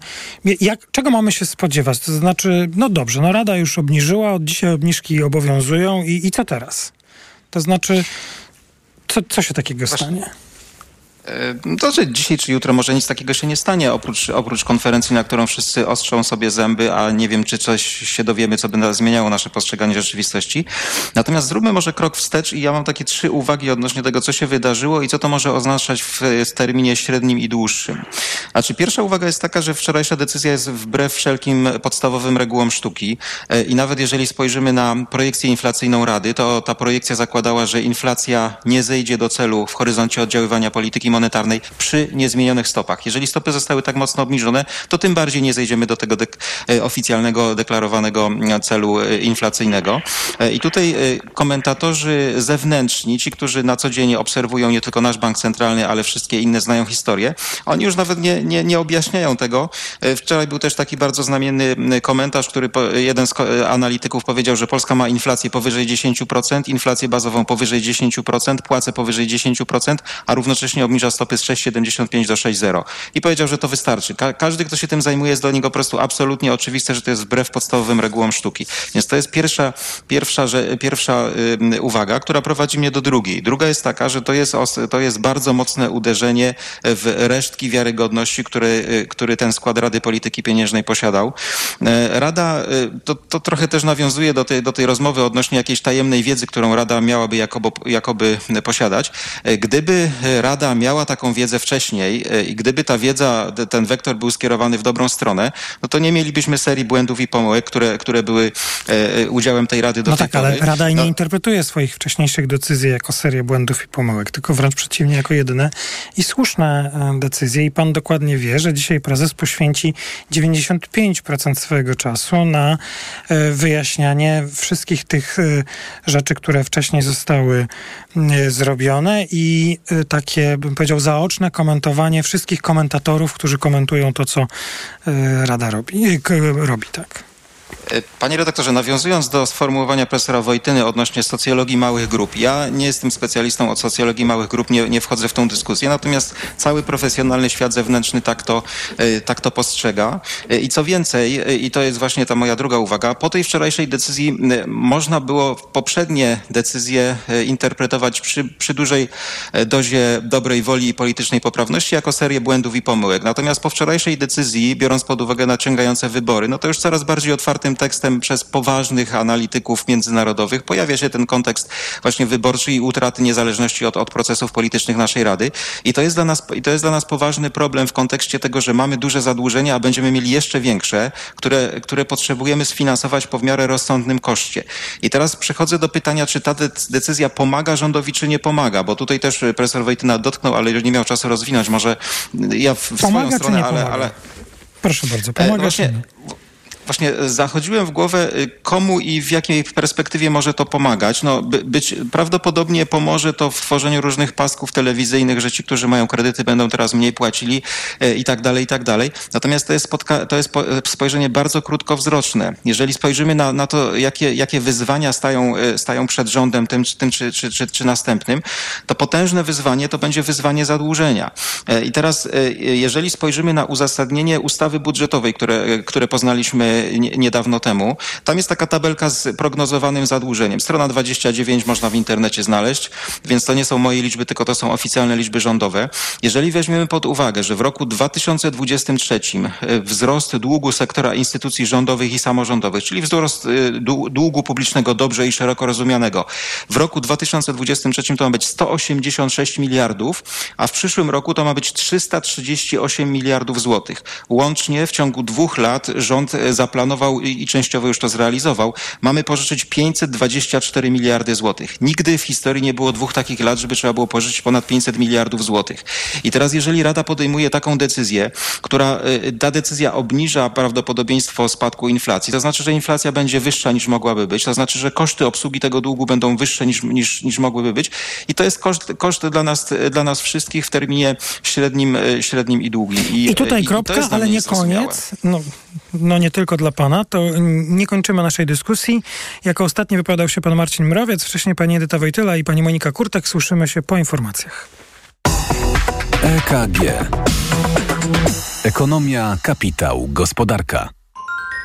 jak, czego mamy się spodziewać? To znaczy, no dobrze, no Rada już obniżyła, od dzisiaj obniżki obowiązują i, i co teraz? To znaczy, co, co się takiego stanie?
To, że dzisiaj czy jutro może nic takiego się nie stanie, oprócz, oprócz konferencji, na którą wszyscy ostrzą sobie zęby, a nie wiem, czy coś się dowiemy, co by zmieniało nasze postrzeganie rzeczywistości. Natomiast zróbmy może krok wstecz i ja mam takie trzy uwagi odnośnie tego, co się wydarzyło i co to może oznaczać w, w terminie średnim i dłuższym. Znaczy, pierwsza uwaga jest taka, że wczorajsza decyzja jest wbrew wszelkim podstawowym regułom sztuki e, i nawet jeżeli spojrzymy na projekcję inflacyjną Rady, to ta projekcja zakładała, że inflacja nie zejdzie do celu w horyzoncie oddziaływania polityki monetarnej przy niezmienionych stopach. Jeżeli stopy zostały tak mocno obniżone, to tym bardziej nie zejdziemy do tego dek e, oficjalnego, deklarowanego e, celu e, inflacyjnego. I tutaj komentatorzy zewnętrzni, ci, którzy na co dzień obserwują nie tylko nasz bank centralny, ale wszystkie inne znają historię, oni już nawet nie, nie, nie objaśniają tego. Wczoraj był też taki bardzo znamienny komentarz, który jeden z analityków powiedział, że Polska ma inflację powyżej 10%, inflację bazową powyżej 10%, płace powyżej 10%, a równocześnie obniża stopy z 6,75 do 6,0. I powiedział, że to wystarczy. Ka każdy, kto się tym zajmuje, jest dla niego po prostu absolutnie oczywiste, że to jest wbrew podstawowym regułom sztuki. Więc to jest pierwsza, pierwsza, że, pierwsza uwaga, która prowadzi mnie do drugiej. Druga jest taka, że to jest, to jest bardzo mocne uderzenie w resztki wiarygodności, który, który ten skład Rady Polityki Pieniężnej posiadał. Y, Rada, y, to, to trochę też nawiązuje do tej, do tej rozmowy odnośnie jakiejś tajemnej wiedzy, którą Rada miałaby jakoby, jakoby posiadać. Gdyby Rada miała taką wiedzę wcześniej e, i gdyby ta wiedza, ten wektor był skierowany w dobrą stronę, no to nie mielibyśmy serii błędów i pomyłek, które, które były e, e, udziałem tej Rady do
No tak, ale
pory.
Rada
no,
nie interpretuje swoich wcześniejszych decyzji jako serię błędów i pomyłek, tylko wręcz przeciwnie, jako jedyne i słuszne decyzje. I pan dokładnie wie, że dzisiaj prezes poświęci 95% swojego czasu na wyjaśnianie wszystkich tych rzeczy, które wcześniej zostały zrobione i takie, bym powiedział, zaoczne komentowanie wszystkich komentatorów, którzy komentują to, co y, Rada robi. Y, robi tak.
E, panie redaktorze, nawiązując do sformułowania profesora Wojtyny odnośnie socjologii małych grup, ja nie jestem specjalistą od socjologii małych grup, nie, nie wchodzę w tą dyskusję, natomiast cały profesjonalny świat zewnętrzny tak to, e, tak to postrzega. E, I co więcej, i to jest właśnie ta moja druga uwaga, po tej wczorajszej decyzji można było poprzednie decyzje interpretować przy, przy dużej dozie dobrej woli i politycznej poprawności jako serię błędów i pomyłek. Natomiast po wczorajszej decyzji, biorąc pod uwagę naciągające wybory, no to już coraz bardziej otwartym tekstem przez poważnych analityków międzynarodowych pojawia się ten kontekst właśnie wyborczy i utraty niezależności od, od procesów politycznych naszej Rady. I to, jest dla nas, I to jest dla nas poważny problem w kontekście tego, że mamy duże zadłużenia, a będziemy mieli jeszcze większe, które, które potrzebujemy sfinansować po w miarę rozsądnym koszcie. I teraz przechodzę do pytania, czy ta decyzja pomaga rządowi, czy nie pomaga, bo tutaj też profesor Wojtyna dotknął, ale już nie miał czasu rozwinąć. Może ja w, w
pomaga,
swoją stronę,
ale,
ale,
Proszę bardzo, pomaga
e, właśnie,
czy nie?
Właśnie zachodziłem w głowę, y, komu i w jakiej perspektywie może to pomagać. No, by, być, prawdopodobnie pomoże to w tworzeniu różnych pasków telewizyjnych, że ci, którzy mają kredyty, będą teraz mniej płacili y, i tak dalej, i tak dalej. Natomiast to jest, spotka- to jest spojrzenie bardzo krótkowzroczne. Jeżeli spojrzymy na, na to, jakie, jakie wyzwania stają, stają przed rządem tym, tym czy, czy, czy, czy następnym, to potężne wyzwanie to będzie wyzwanie zadłużenia. I teraz, jeżeli spojrzymy na uzasadnienie ustawy budżetowej, które, które poznaliśmy niedawno temu. Tam jest taka tabelka z prognozowanym zadłużeniem. Strona 29 można w internecie znaleźć, więc to nie są moje liczby, tylko to są oficjalne liczby rządowe. Jeżeli weźmiemy pod uwagę, że w roku 2023 e, wzrost długu sektora instytucji rządowych i samorządowych, czyli wzrost e, długu publicznego dobrze i szeroko rozumianego, w roku 2023 to ma być 186 miliardów, a w przyszłym roku to ma być 338 miliardów złotych. Łącznie w ciągu dwóch lat rząd za zaplanował i częściowo już to zrealizował, mamy pożyczyć 524 miliardy złotych. Nigdy w historii nie było dwóch takich lat, żeby trzeba było pożyczyć ponad 500 miliardów złotych. I teraz jeżeli Rada podejmuje taką decyzję, która y, ta decyzja obniża prawdopodobieństwo spadku inflacji, to znaczy, że inflacja będzie wyższa niż mogłaby być, to znaczy, że koszty obsługi tego długu będą wyższe niż, niż, niż mogłyby być i to jest koszt, koszt dla, nas, dla nas wszystkich w terminie średnim, y, średnim i długim.
I, I tutaj kropka, ale nie koniec. No, no nie tylko dla pana, to nie kończymy naszej dyskusji. Jako ostatni wypowiadał się pan Marcin Mrowiec, wcześniej pani Edyta Wojtyla i pani Monika Kurtek. Słyszymy się po informacjach.
EKG. Ekonomia, kapitał, gospodarka.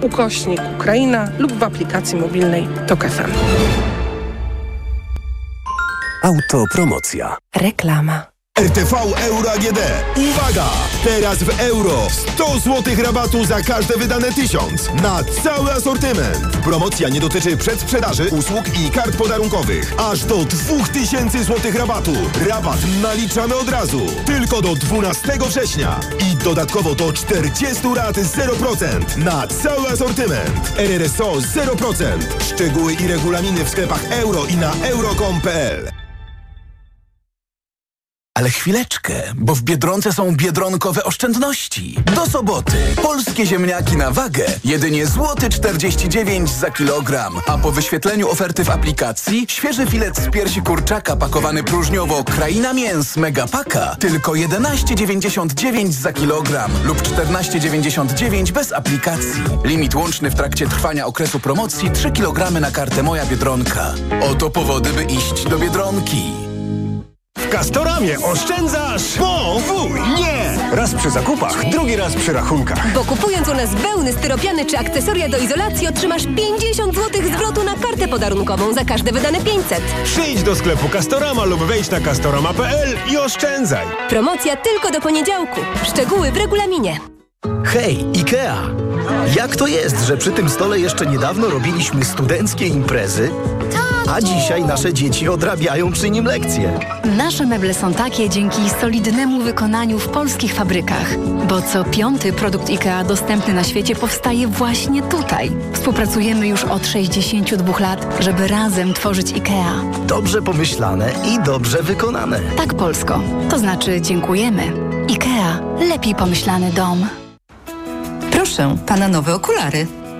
ukośnik Ukraina lub w aplikacji mobilnej TOK FM.
Autopromocja.
Reklama.
RTV Euro AGD. Uwaga! Teraz w euro 100 zł rabatu za każde wydane 1000 na cały asortyment. Promocja nie dotyczy przedsprzedaży, usług i kart podarunkowych. Aż do 2000 zł rabatu. Rabat naliczamy od razu. Tylko do 12 września. I dodatkowo do 40 rat 0% na cały asortyment. RRSO 0%. Szczegóły i regulaminy w sklepach euro i na euro.com.pl
Ale chwileczkę, bo w Biedronce są biedronkowe oszczędności. Do soboty polskie ziemniaki na wagę jedynie złoty 49 za kilogram, a po wyświetleniu oferty w aplikacji świeży filet z piersi kurczaka pakowany próżniowo Kraina Mięs Megapaka tylko 11,99 za kilogram lub 14,99 bez aplikacji. Limit łączny w trakcie trwania okresu promocji 3 kg na kartę Moja Biedronka. Oto powody, by iść do Biedronki.
W Castoramie oszczędzasz po wuj, nie! Raz przy zakupach, drugi raz przy rachunkach.
Bo kupując u nas wełny, styropiany czy akcesoria do izolacji otrzymasz 50 zł zwrotu na kartę podarunkową za każde wydane 500.
Przyjdź do sklepu Castorama lub wejdź na castorama.pl i oszczędzaj.
Promocja tylko do poniedziałku. Szczegóły w regulaminie.
Hej, IKEA! Jak to jest, że przy tym stole jeszcze niedawno robiliśmy studenckie imprezy, a dzisiaj nasze dzieci odrabiają przy nim lekcje?
Nasze meble są takie dzięki solidnemu wykonaniu w polskich fabrykach, bo co piąty produkt IKEA dostępny na świecie powstaje właśnie tutaj. Współpracujemy już od 62 lat, żeby razem tworzyć IKEA.
Dobrze pomyślane i dobrze wykonane.
Tak, Polsko. To znaczy dziękujemy. IKEA. Lepiej pomyślany dom.
Proszę, pana nowe okulary.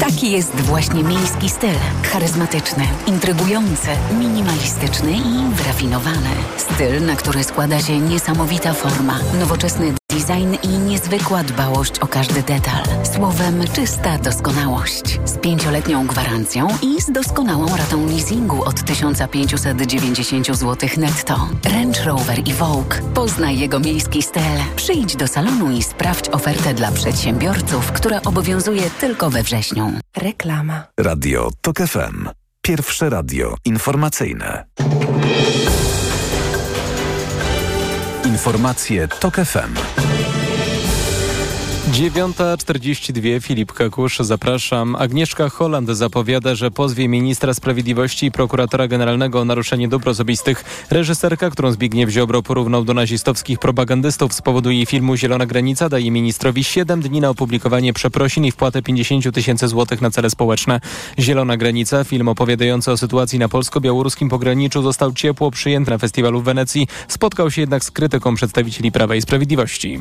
Taki jest właśnie miejski styl. Charyzmatyczny, intrygujący, minimalistyczny i wyrafinowany. Styl, na który składa się niesamowita forma, nowoczesny design i niezwykła dbałość o każdy detal. Słowem, czysta doskonałość. Z pięcioletnią gwarancją i z doskonałą ratą leasingu od 1590 zł netto. Range Rover i Vogue. Poznaj jego miejski styl. Przyjdź do salonu i sprawdź ofertę dla przedsiębiorców, która obowiązuje tylko we wrześniu.
Reklama.
Radio TOK FM. Pierwsze radio informacyjne. Informacje TOK FM.
9.42 Filip Kakusz, zapraszam. Agnieszka Holland zapowiada, że pozwie ministra sprawiedliwości i prokuratora generalnego o naruszenie dóbr osobistych. Reżyserka, którą Zbigniew Ziobro porównał do nazistowskich propagandystów z powodu jej filmu Zielona Granica, daje ministrowi 7 dni na opublikowanie przeprosin i wpłatę 50 tysięcy złotych na cele społeczne. Zielona Granica, film opowiadający o sytuacji na polsko-białoruskim pograniczu, został ciepło przyjęty na festiwalu w Wenecji. Spotkał się jednak z krytyką przedstawicieli Prawa i Sprawiedliwości.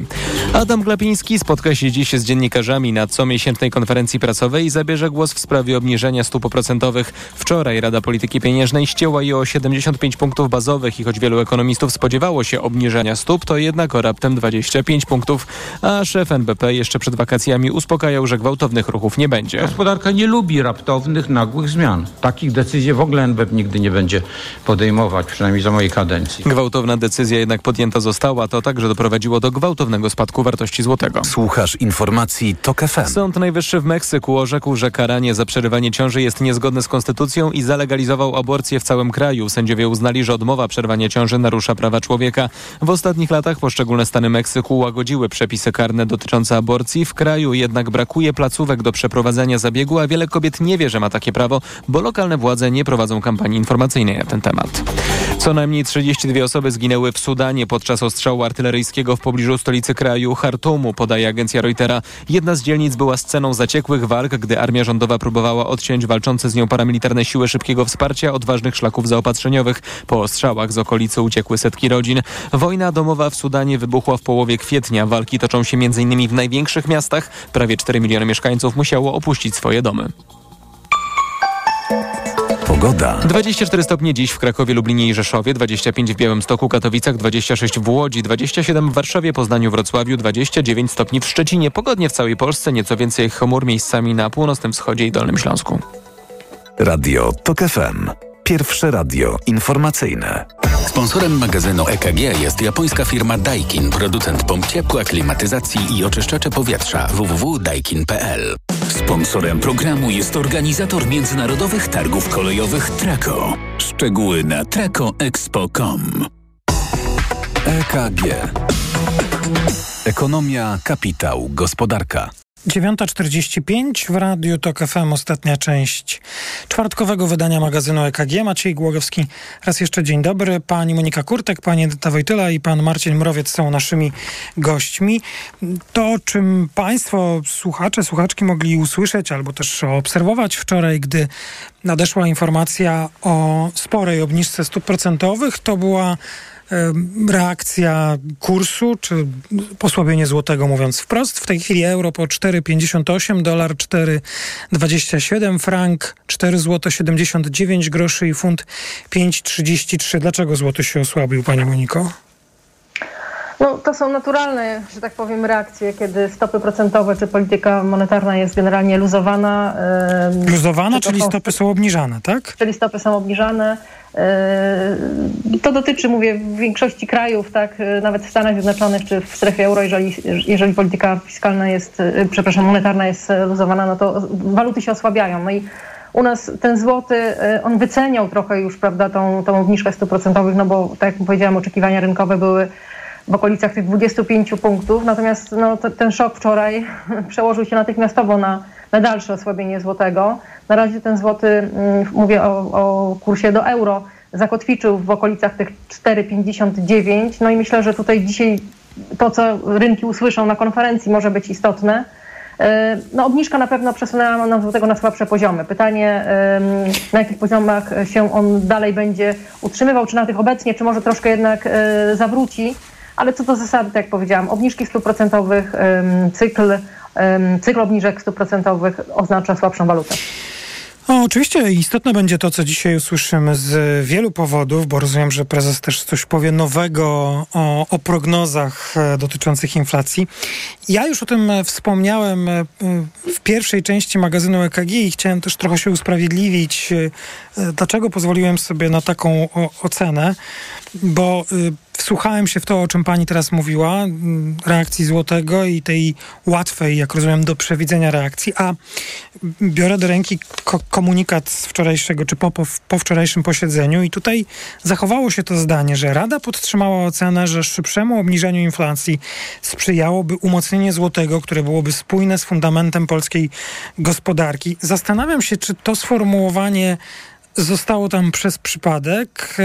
Adam Glapiński spotka się się dziś z dziennikarzami na comiesięcznej konferencji prasowej i zabierze głos w sprawie obniżenia stóp oprocentowych. Wczoraj Rada Polityki Pieniężnej ścięła je o 75 punktów bazowych i choć wielu ekonomistów spodziewało się obniżenia stóp, to jednak o raptem 25 punktów, a szef NBP jeszcze przed wakacjami uspokajał, że gwałtownych ruchów nie będzie.
Gospodarka nie lubi raptownych, nagłych zmian. Takich decyzji w ogóle NBP nigdy nie będzie podejmować, przynajmniej za mojej kadencji.
Gwałtowna decyzja jednak podjęta została, to także doprowadziło do gwałtownego spadku wartości złotego.
Słuchasz informacji TOK FM.
Sąd Najwyższy w Meksyku orzekł, że karanie za przerywanie ciąży jest niezgodne z konstytucją i zalegalizował aborcję w całym kraju. Sędziowie uznali, że odmowa przerwania ciąży narusza prawa człowieka. W ostatnich latach poszczególne stany Meksyku łagodziły przepisy karne dotyczące aborcji. W kraju jednak brakuje placówek do przeprowadzenia zabiegu, a wiele kobiet nie wie, że ma takie prawo, bo lokalne władze nie prowadzą kampanii informacyjnej na ten temat. Co najmniej 32 osoby zginęły w Sudanie podczas ostrzału artyleryjskiego w pobliżu stolicy kraju Hartumu, podaje agencja Reutera. Jedna z dzielnic była sceną zaciekłych walk, gdy armia rządowa próbowała odciąć walczące z nią paramilitarne siły szybkiego wsparcia od ważnych szlaków zaopatrzeniowych. Po ostrzałach z okolicy uciekły setki rodzin. Wojna domowa w Sudanie wybuchła w połowie kwietnia. Walki toczą się m.in. w największych miastach. Prawie 4 miliony mieszkańców musiało opuścić swoje domy.
Pogoda.
24 stopnie dziś w Krakowie, Lublinie i Rzeszowie, 25 w Białymstoku, Katowicach, 26 w Łodzi, 27 w Warszawie, Poznaniu, Wrocławiu, 29 stopni w Szczecinie. Pogodnie w całej Polsce, nieco więcej chmur miejscami na północnym wschodzie i Dolnym Śląsku.
Radio TOK FM. Pierwsze radio informacyjne.
Sponsorem magazynu EKG jest japońska firma Daikin, producent pomp ciepła, klimatyzacji i oczyszczacze powietrza www.daikin.pl. Sponsorem programu jest organizator międzynarodowych targów kolejowych Traco. Szczegóły na tracoexpo.com.
EKG. Ekonomia, kapitał, gospodarka.
9.45 w Radiu TOK FM, ostatnia część czwartkowego wydania magazynu EKG. Maciej Głogowski, raz jeszcze dzień dobry. Pani Monika Kurtek, pani Edyta Wojtyla i pan Marcin Mrowiec są naszymi gośćmi. To, czym państwo, słuchacze, słuchaczki mogli usłyszeć albo też obserwować wczoraj, gdy nadeszła informacja o sporej obniżce stóp procentowych, to była reakcja kursu, czy posłabienie złotego, mówiąc wprost. W tej chwili euro po 4,58, dolar 4,27, frank 4 zł 79 groszy i funt 5,33. Dlaczego złoty się osłabił, Pani Moniko?
No, to są naturalne, że tak powiem, reakcje, kiedy stopy procentowe czy polityka monetarna jest generalnie luzowana.
Luzowana, czyli stopy są obniżane, tak?
Czyli stopy są obniżane. To dotyczy, mówię, większości krajów, tak, nawet w Stanach Zjednoczonych czy w strefie euro, jeżeli, jeżeli polityka fiskalna jest, przepraszam, monetarna jest luzowana, no to waluty się osłabiają. No i u nas ten złoty, on wyceniał trochę już, prawda, tą, tą obniżkę stóp procentowych, no bo tak jak powiedziałam, oczekiwania rynkowe były w okolicach tych 25 punktów, natomiast no, ten szok wczoraj przełożył się natychmiastowo na, na dalsze osłabienie złotego. Na razie ten złoty, mm, mówię o, o kursie do euro, zakotwiczył w okolicach tych 4,59. No i myślę, że tutaj dzisiaj to, co rynki usłyszą na konferencji może być istotne. No, obniżka na pewno przesunęła nam złotego na słabsze poziomy. Pytanie, na jakich poziomach się on dalej będzie utrzymywał, czy na tych obecnie, czy może troszkę jednak zawróci. Ale co do zasady, tak jak powiedziałam, obniżki stóp procentowych, cykl, cykl obniżek stóp procentowych oznacza słabszą walutę.
No, oczywiście istotne będzie to, co dzisiaj usłyszymy z wielu powodów, bo rozumiem, że prezes też coś powie nowego o, o prognozach e, dotyczących inflacji. Ja już o tym wspomniałem e, w pierwszej części magazynu EKG i chciałem też trochę się usprawiedliwić, e, dlaczego pozwoliłem sobie na taką ocenę, bo wsłuchałem się w to, o czym pani teraz mówiła, reakcji złotego i tej łatwej, jak rozumiem, do przewidzenia reakcji, a biorę do ręki ko komunikat z wczorajszego, czy po, po, po wczorajszym posiedzeniu i tutaj zachowało się to zdanie, że Rada podtrzymała ocenę, że szybszemu obniżeniu inflacji sprzyjałoby umocnienie złotego, które byłoby spójne z fundamentem polskiej gospodarki. Zastanawiam się, czy to sformułowanie zostało tam przez przypadek.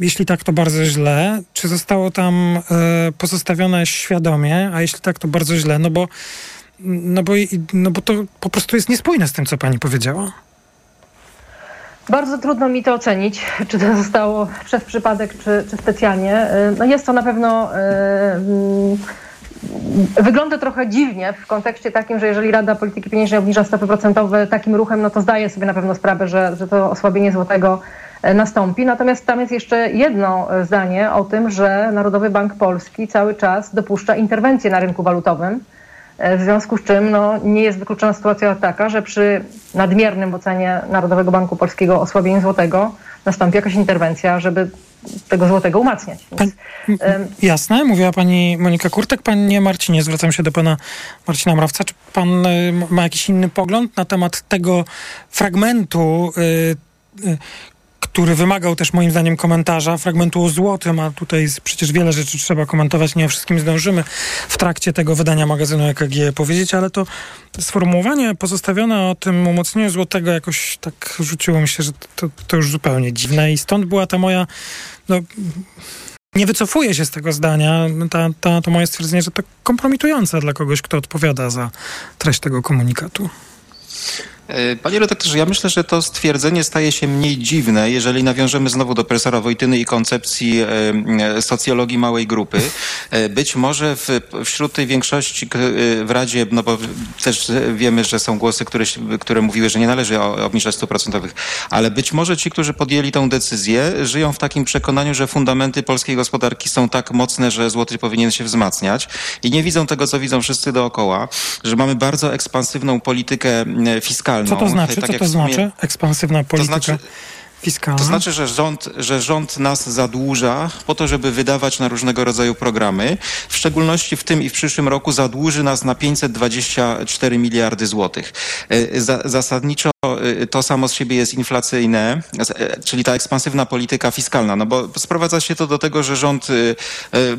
Jeśli tak, to bardzo źle. Czy zostało tam y, pozostawione świadomie, a jeśli tak, to bardzo źle, no bo, no, bo, no bo to po prostu jest niespójne z tym, co pani powiedziała.
Bardzo trudno mi to ocenić, czy to zostało przez przypadek, czy, czy specjalnie. No jest to na pewno wygląda trochę dziwnie w kontekście takim, że jeżeli Rada Polityki Pieniężnej obniża stopy procentowe takim ruchem, no to zdaje sobie na pewno sprawę, że, że to osłabienie złotego e, nastąpi. Natomiast tam jest jeszcze jedno e, zdanie o tym, że Narodowy Bank Polski cały czas dopuszcza interwencję na rynku walutowym. E, W związku z czym no, nie jest wykluczona sytuacja taka, że przy nadmiernym ocenie Narodowego Banku Polskiego osłabieniu złotego nastąpi jakaś interwencja, żeby tego złotego umacniać. Więc,
Jasne, mówiła pani Monika Kurtek. Panie Marcinie, zwracam się do pana Marcina Mrawca. Czy pan ma jakiś inny pogląd na temat tego fragmentu, y, y, który wymagał też moim zdaniem komentarza, fragmentu o złotym, a tutaj przecież wiele rzeczy trzeba komentować, nie o wszystkim zdążymy w trakcie tego wydania magazynu EKG powiedzieć, ale to sformułowanie pozostawione o tym umocnieniu złotego jakoś tak rzuciło mi się, że to, to już zupełnie dziwne i stąd była ta moja no, nie wycofuję się z tego zdania. Ta, ta, to moje stwierdzenie, że to kompromitujące dla kogoś, kto odpowiada za treść tego komunikatu.
E, Panie redaktorze, ja myślę, że to stwierdzenie staje się mniej dziwne, jeżeli nawiążemy znowu do profesora Wojtyny i koncepcji e, e, socjologii małej grupy. Być może w, wśród tej większości w Radzie, no bo też wiemy, że są głosy, które, które mówiły, że nie należy obniżać stóp procentowych, ale być może ci, którzy podjęli tę decyzję, żyją w takim przekonaniu, że fundamenty polskiej gospodarki są tak mocne, że złoty powinien się wzmacniać i nie widzą tego, co widzą wszyscy dookoła, że mamy bardzo ekspansywną politykę e, fiskalną.
Co to znaczy?
Tak
Co to
sumie-
znaczy? Ekspansywna polityka
znaczy-
fiskalna.
To znaczy, że rząd, że rząd nas zadłuża po to, żeby wydawać na różnego rodzaju programy. W szczególności w tym i w przyszłym roku zadłuży nas na 524 miliardy złotych. E, za- Zasadniczo e, to samo z siebie jest inflacyjne, e, czyli ta ekspansywna polityka fiskalna, no bo sprowadza się to do tego, że rząd e, e,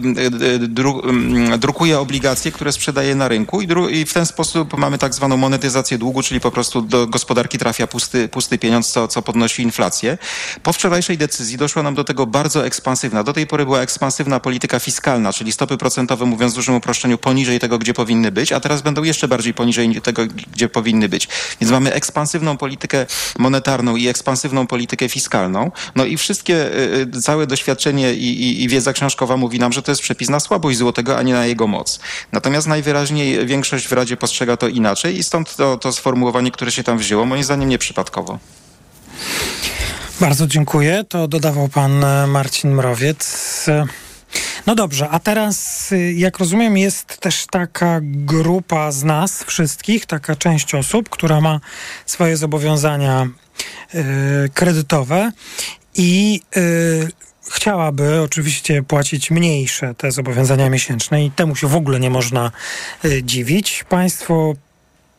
e, dru, m, drukuje obligacje, które sprzedaje na rynku i, i w ten sposób mamy tak zwaną monetyzację długu, czyli po prostu do gospodarki trafia pusty, pusty pieniądz, co, co podnosi inflację. Po wczorajszej decyzji doszła nam do tego bardzo ekspansywna. Do tej pory była ekspansywna polityka fiskalna, czyli stopy procentowe, mówiąc w dużym uproszczeniu, poniżej tego, gdzie powinny być, a teraz będą jeszcze bardziej poniżej tego, gdzie powinny być. Więc mamy ekspansywną politykę monetarną i ekspansywną politykę fiskalną. No i wszystkie, y, y, całe doświadczenie i, i, i wiedza książkowa mówi nam, że to jest przepis na słabość złotego, a nie na jego moc. Natomiast najwyraźniej większość w Radzie postrzega to inaczej i stąd to, to sformułowanie, które się tam wzięło, moim zdaniem nieprzypadkowo.
Bardzo dziękuję. To dodawał pan e, Marcin Mrowiec. No dobrze, a teraz, y, jak rozumiem, jest też taka grupa z nas wszystkich, taka część osób, która ma swoje zobowiązania y, kredytowe i y, chciałaby oczywiście płacić mniejsze te zobowiązania miesięczne i temu się w ogóle nie można y, dziwić. Państwo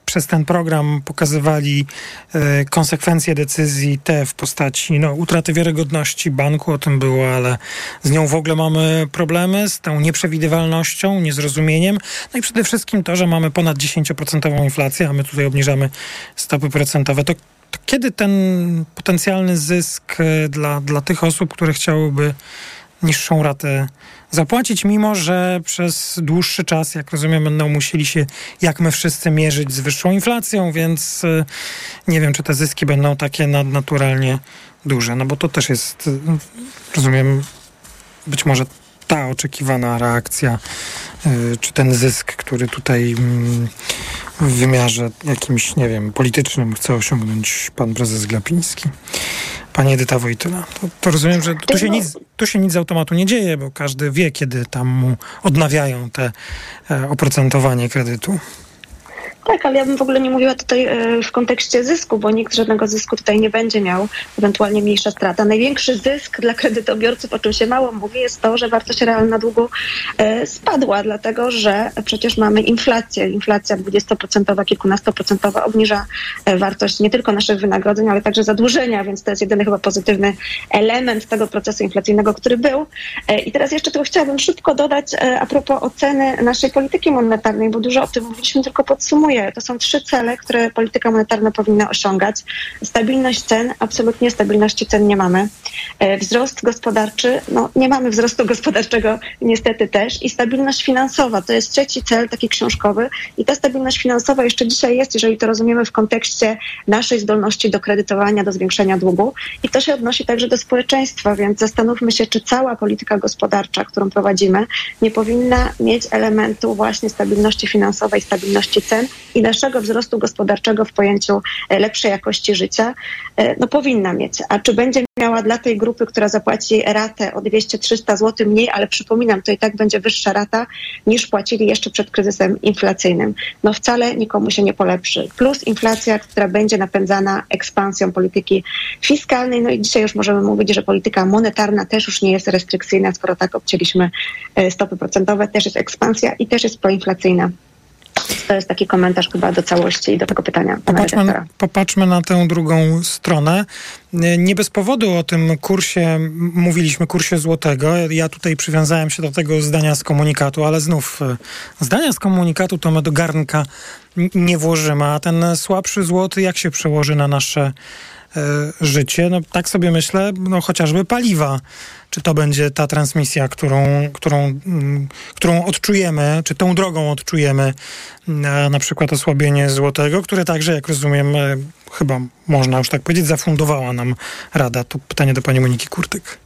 przez ten program pokazywali e, konsekwencje decyzji te w postaci no, utraty wiarygodności banku, o tym było, ale z nią w ogóle mamy problemy, z tą nieprzewidywalnością, niezrozumieniem. No i przede wszystkim to, że mamy ponad 10% inflację, a my tutaj obniżamy stopy procentowe. To, to kiedy ten potencjalny zysk e, dla, dla tych osób, które chciałyby niższą ratę zapłacić, mimo że przez dłuższy czas, jak rozumiem, będą musieli się, jak my wszyscy, mierzyć z wyższą inflacją, więc y, nie wiem, czy te zyski będą takie nadnaturalnie duże, no bo to też jest, y, rozumiem, być może ta oczekiwana reakcja, y, czy ten zysk, który tutaj mm, w wymiarze jakimś, nie wiem, politycznym chce osiągnąć pan prezes Glapiński. Pani Edyta Wojtyla, to, to rozumiem, że tu się, nic, tu się nic z automatu nie dzieje, bo każdy wie, kiedy tam mu odnawiają te e, oprocentowanie kredytu.
Tak, ale ja bym w ogóle nie mówiła tutaj e, w kontekście zysku, bo nikt żadnego zysku tutaj nie będzie miał, ewentualnie mniejsza strata. Największy zysk dla kredytobiorców, o czym się mało mówi, jest to, że wartość realna długu e, spadła, dlatego że przecież mamy inflację. Inflacja 20%, kilkunastoprocentowa obniża e, wartość nie tylko naszych wynagrodzeń, ale także zadłużenia, więc to jest jedyny chyba pozytywny element tego procesu inflacyjnego, który był. I teraz jeszcze tylko chciałabym szybko dodać a propos oceny naszej polityki monetarnej, bo dużo o tym mówiliśmy, tylko podsumuję to są trzy cele, które polityka monetarna powinna osiągać. Stabilność cen, absolutnie stabilności cen nie mamy. E, wzrost gospodarczy, no nie mamy wzrostu gospodarczego niestety też. I stabilność finansowa, to jest trzeci cel taki książkowy. I ta stabilność finansowa jeszcze dzisiaj jest, jeżeli to rozumiemy w kontekście naszej zdolności do kredytowania, do zwiększenia długu. I to się odnosi także do społeczeństwa, więc zastanówmy się, czy cała polityka gospodarcza, którą prowadzimy, nie powinna mieć elementu właśnie stabilności finansowej, stabilności cen i naszego wzrostu gospodarczego w pojęciu e, lepszej jakości życia. E, no powinna mieć. A czy będzie miała dla tej grupy, która zapłaci ratę o 200-300 zł mniej, ale przypominam, to i tak będzie wyższa rata niż płacili jeszcze przed kryzysem inflacyjnym. No wcale nikomu się nie polepszy. Plus inflacja, która będzie napędzana ekspansją polityki fiskalnej. No i dzisiaj już możemy mówić, że polityka monetarna też już nie jest restrykcyjna, skoro tak obcięliśmy e, stopy procentowe, też jest ekspansja i też jest proinflacyjna. To jest taki komentarz chyba do całości i do tego pytania.
Popatrzmy, popatrzmy na tę drugą stronę. Nie bez powodu o tym kursie mówiliśmy, kursie złotego. Ja tutaj przywiązałem się do tego zdania z komunikatu, ale znów e, zdania z komunikatu to my do garnka nie włożymy, a ten słabszy złoty jak się przełoży na nasze e, życie? No tak sobie myślę, no chociażby paliwa czy to będzie ta transmisja, którą, którą, mm, którą odczujemy, czy tą drogą odczujemy na, na przykład osłabienie złotego, które także, jak rozumiem, e, chyba można już tak powiedzieć, zafundowała nam Rada. To pytanie do pani Moniki Kurtyk.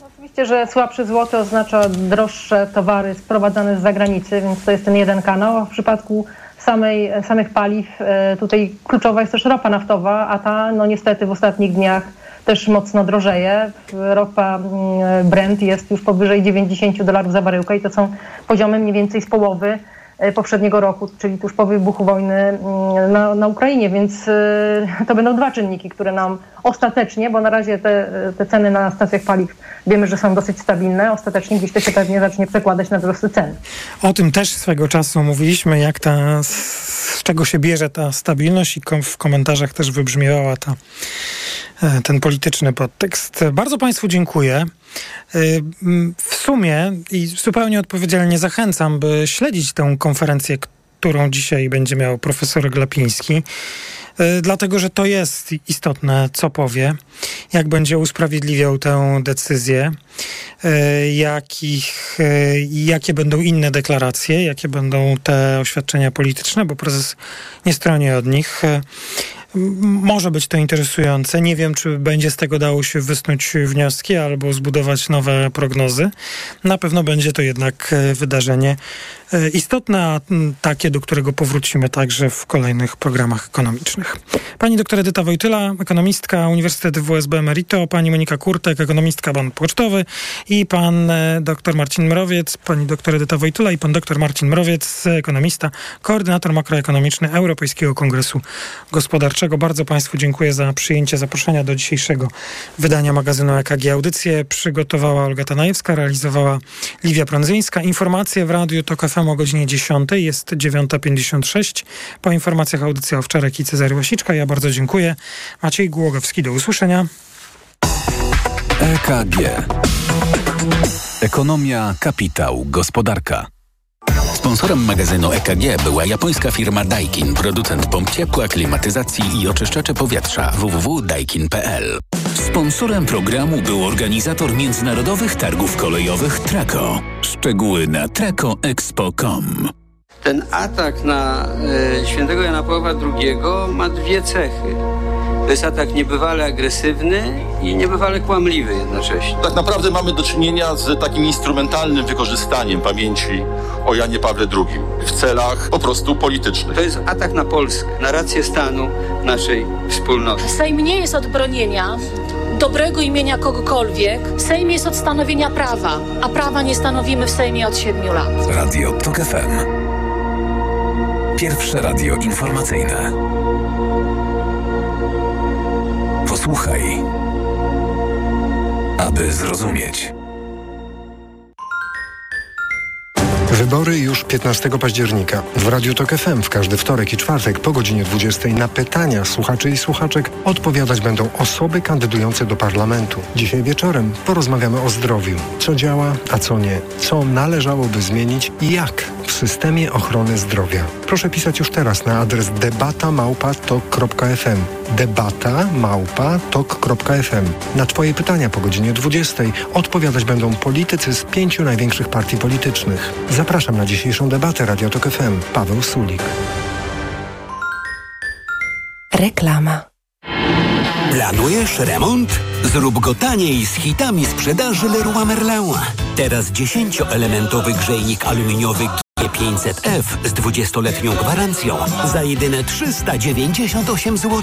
Oczywiście, że słabszy złoty oznacza droższe towary sprowadzane z zagranicy, więc to jest ten jeden kanał. W przypadku samej, samych paliw e, tutaj kluczowa jest też ropa naftowa, a ta no niestety w ostatnich dniach też mocno drożeje. Ropa mm, Brent jest już powyżej 90 dolarów za baryłkę i to są poziomy mniej więcej z połowy e, poprzedniego roku, czyli tuż po wybuchu wojny mm, na, na Ukrainie, więc e, to będą dwa czynniki, które nam ostatecznie, bo na razie te, te ceny na stacjach paliw wiemy, że są dosyć stabilne, ostatecznie gdzieś to się pewnie zacznie przekładać na wzrosty cen.
O tym też swego czasu mówiliśmy, jak ta, z czego się bierze ta stabilność i w komentarzach też wybrzmiewała ta E, ten polityczny podtekst. Bardzo Państwu dziękuję. E, w sumie i zupełnie odpowiedzialnie zachęcam, by śledzić tę konferencję, którą dzisiaj będzie miał profesor Glapiński e, dlatego że to jest istotne, co powie, jak będzie usprawiedliwiał tę decyzję, jakich, jakie będą inne deklaracje, jakie będą te oświadczenia polityczne, bo prezes nie stroni od nich. Może być to interesujące. Nie wiem, czy będzie z tego dało się wysnuć wnioski albo zbudować nowe prognozy. Na pewno będzie to jednak e, wydarzenie e, istotne, takie, do którego powrócimy także w kolejnych programach ekonomicznych. Pani doktor Edyta Wojtyla, ekonomistka Uniwersytetu WSB Emerito, pani Monika Kurtek, ekonomistka Bank Pocztowy i pan e, doktor Marcin Mrowiec, pani doktor Edyta Wojtyla i pan doktor Marcin Mrowiec, ekonomista, koordynator makroekonomiczny Europejskiego Kongresu Gospodarczego bardzo Państwu dziękuję za przyjęcie zaproszenia do dzisiejszego wydania magazynu EKG. Audycję przygotowała Olga Tanajewska, realizowała Liwia Prądzyńska. Informacje w Radiu TOK FM o godzinie 10. Jest 9.56. Po informacjach audycja Owczarek i Cezary Łasiczka. Ja bardzo dziękuję. Maciej Głogowski, do usłyszenia.
EKG. Ekonomia, kapitał, gospodarka. Sponsorem magazynu EKG była japońska firma Daikin, producent pomp ciepła, klimatyzacji i oczyszczacze powietrza www.daikin.pl. Sponsorem programu był organizator międzynarodowych targów kolejowych Traco. Szczegóły na tracoexpo.com.
Ten atak na y, świętego Jana Pawła II ma dwie cechy. To jest atak niebywale agresywny i niebywale kłamliwy jednocześnie.
Tak naprawdę mamy do czynienia z takim instrumentalnym wykorzystaniem pamięci o Janie Pawle II w celach po prostu politycznych.
To jest atak na Polskę, na rację stanu naszej wspólnoty.
Sejm nie jest od bronienia dobrego imienia kogokolwiek. Sejm jest od stanowienia prawa, a prawa nie stanowimy w Sejmie od siedmiu lat.
Radio TOK FM. Pierwsze radio informacyjne. Posłuchaj, aby zrozumieć.
Wybory już 15 października. W Radiu Tok FM w każdy wtorek i czwartek po godzinie 20 na pytania słuchaczy i słuchaczek odpowiadać będą osoby kandydujące do parlamentu. Dzisiaj wieczorem porozmawiamy o zdrowiu. Co działa, a co nie. Co należałoby zmienić i jak. W systemie ochrony zdrowia. Proszę pisać już teraz na adres debatamałpa.tok.fm debatamałpa.tok.fm Na Twoje pytania po godzinie 20 odpowiadać będą politycy z pięciu największych partii politycznych. Zapraszam na dzisiejszą debatę Radio Tok FM. Paweł Sulik.
Reklama.
Planujesz remont? Zrób go taniej z hitami sprzedaży Leroy Merlin. Teraz 10-elementowy grzejnik aluminiowy G500F z 20-letnią gwarancją za jedyne 398 zł.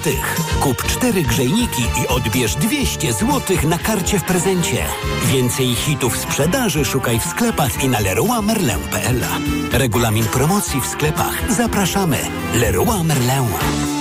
Kup cztery grzejniki i odbierz 200 zł na karcie w prezencie. Więcej hitów sprzedaży szukaj w sklepach i na leroymerlin.pl. Regulamin promocji w sklepach. Zapraszamy. Leroy Merlin.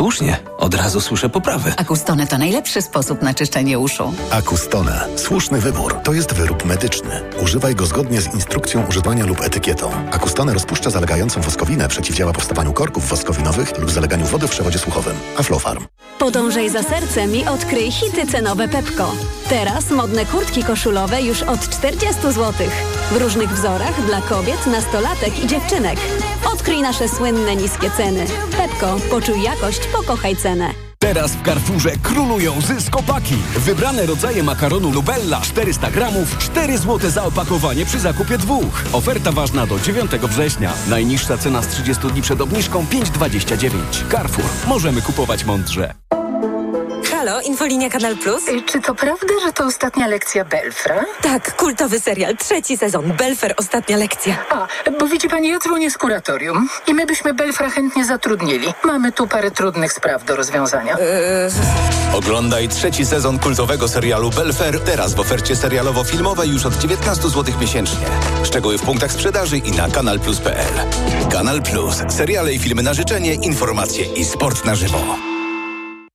Słusznie, od razu słyszę poprawy.
Akustone to najlepszy sposób na czyszczenie uszu.
Akustone. Słuszny wybór. To jest wyrób medyczny. Używaj go zgodnie z instrukcją używania lub etykietą. Akustone rozpuszcza zalegającą woskowinę, przeciwdziała powstawaniu korków woskowinowych lub zaleganiu wody w przewodzie słuchowym. Aflofarm.
Podążaj za sercem i odkryj hity cenowe Pepko. Teraz modne kurtki koszulowe już od 40 zł. W różnych wzorach dla kobiet, nastolatek i dziewczynek. Odkryj nasze słynne niskie ceny. Pepko, poczuj jakość, pokochaj cenę.
Teraz w Carrefourze królują zyskopaki. Wybrane rodzaje makaronu Lubella 400 gramów, 4 zł za opakowanie przy zakupie dwóch. Oferta ważna do 9 września. Najniższa cena z 30 dni przed obniżką 5,29. Carrefour. Możemy kupować mądrze.
Infolinia Kanal Plus?
Czy to prawda, że to ostatnia lekcja Belfra?
Tak, kultowy serial, trzeci sezon, Belfer, ostatnia lekcja.
A, bo widzi pani, ja dzwonię z kuratorium i my byśmy Belfra chętnie zatrudnili. Mamy tu parę trudnych spraw do rozwiązania.
Oglądaj trzeci sezon kultowego serialu Belfer teraz w ofercie serialowo-filmowej już od 19 zł miesięcznie. Szczegóły w punktach sprzedaży i na kanalplus.pl. Kanal Plus. Seriale i filmy na życzenie, informacje i sport na żywo.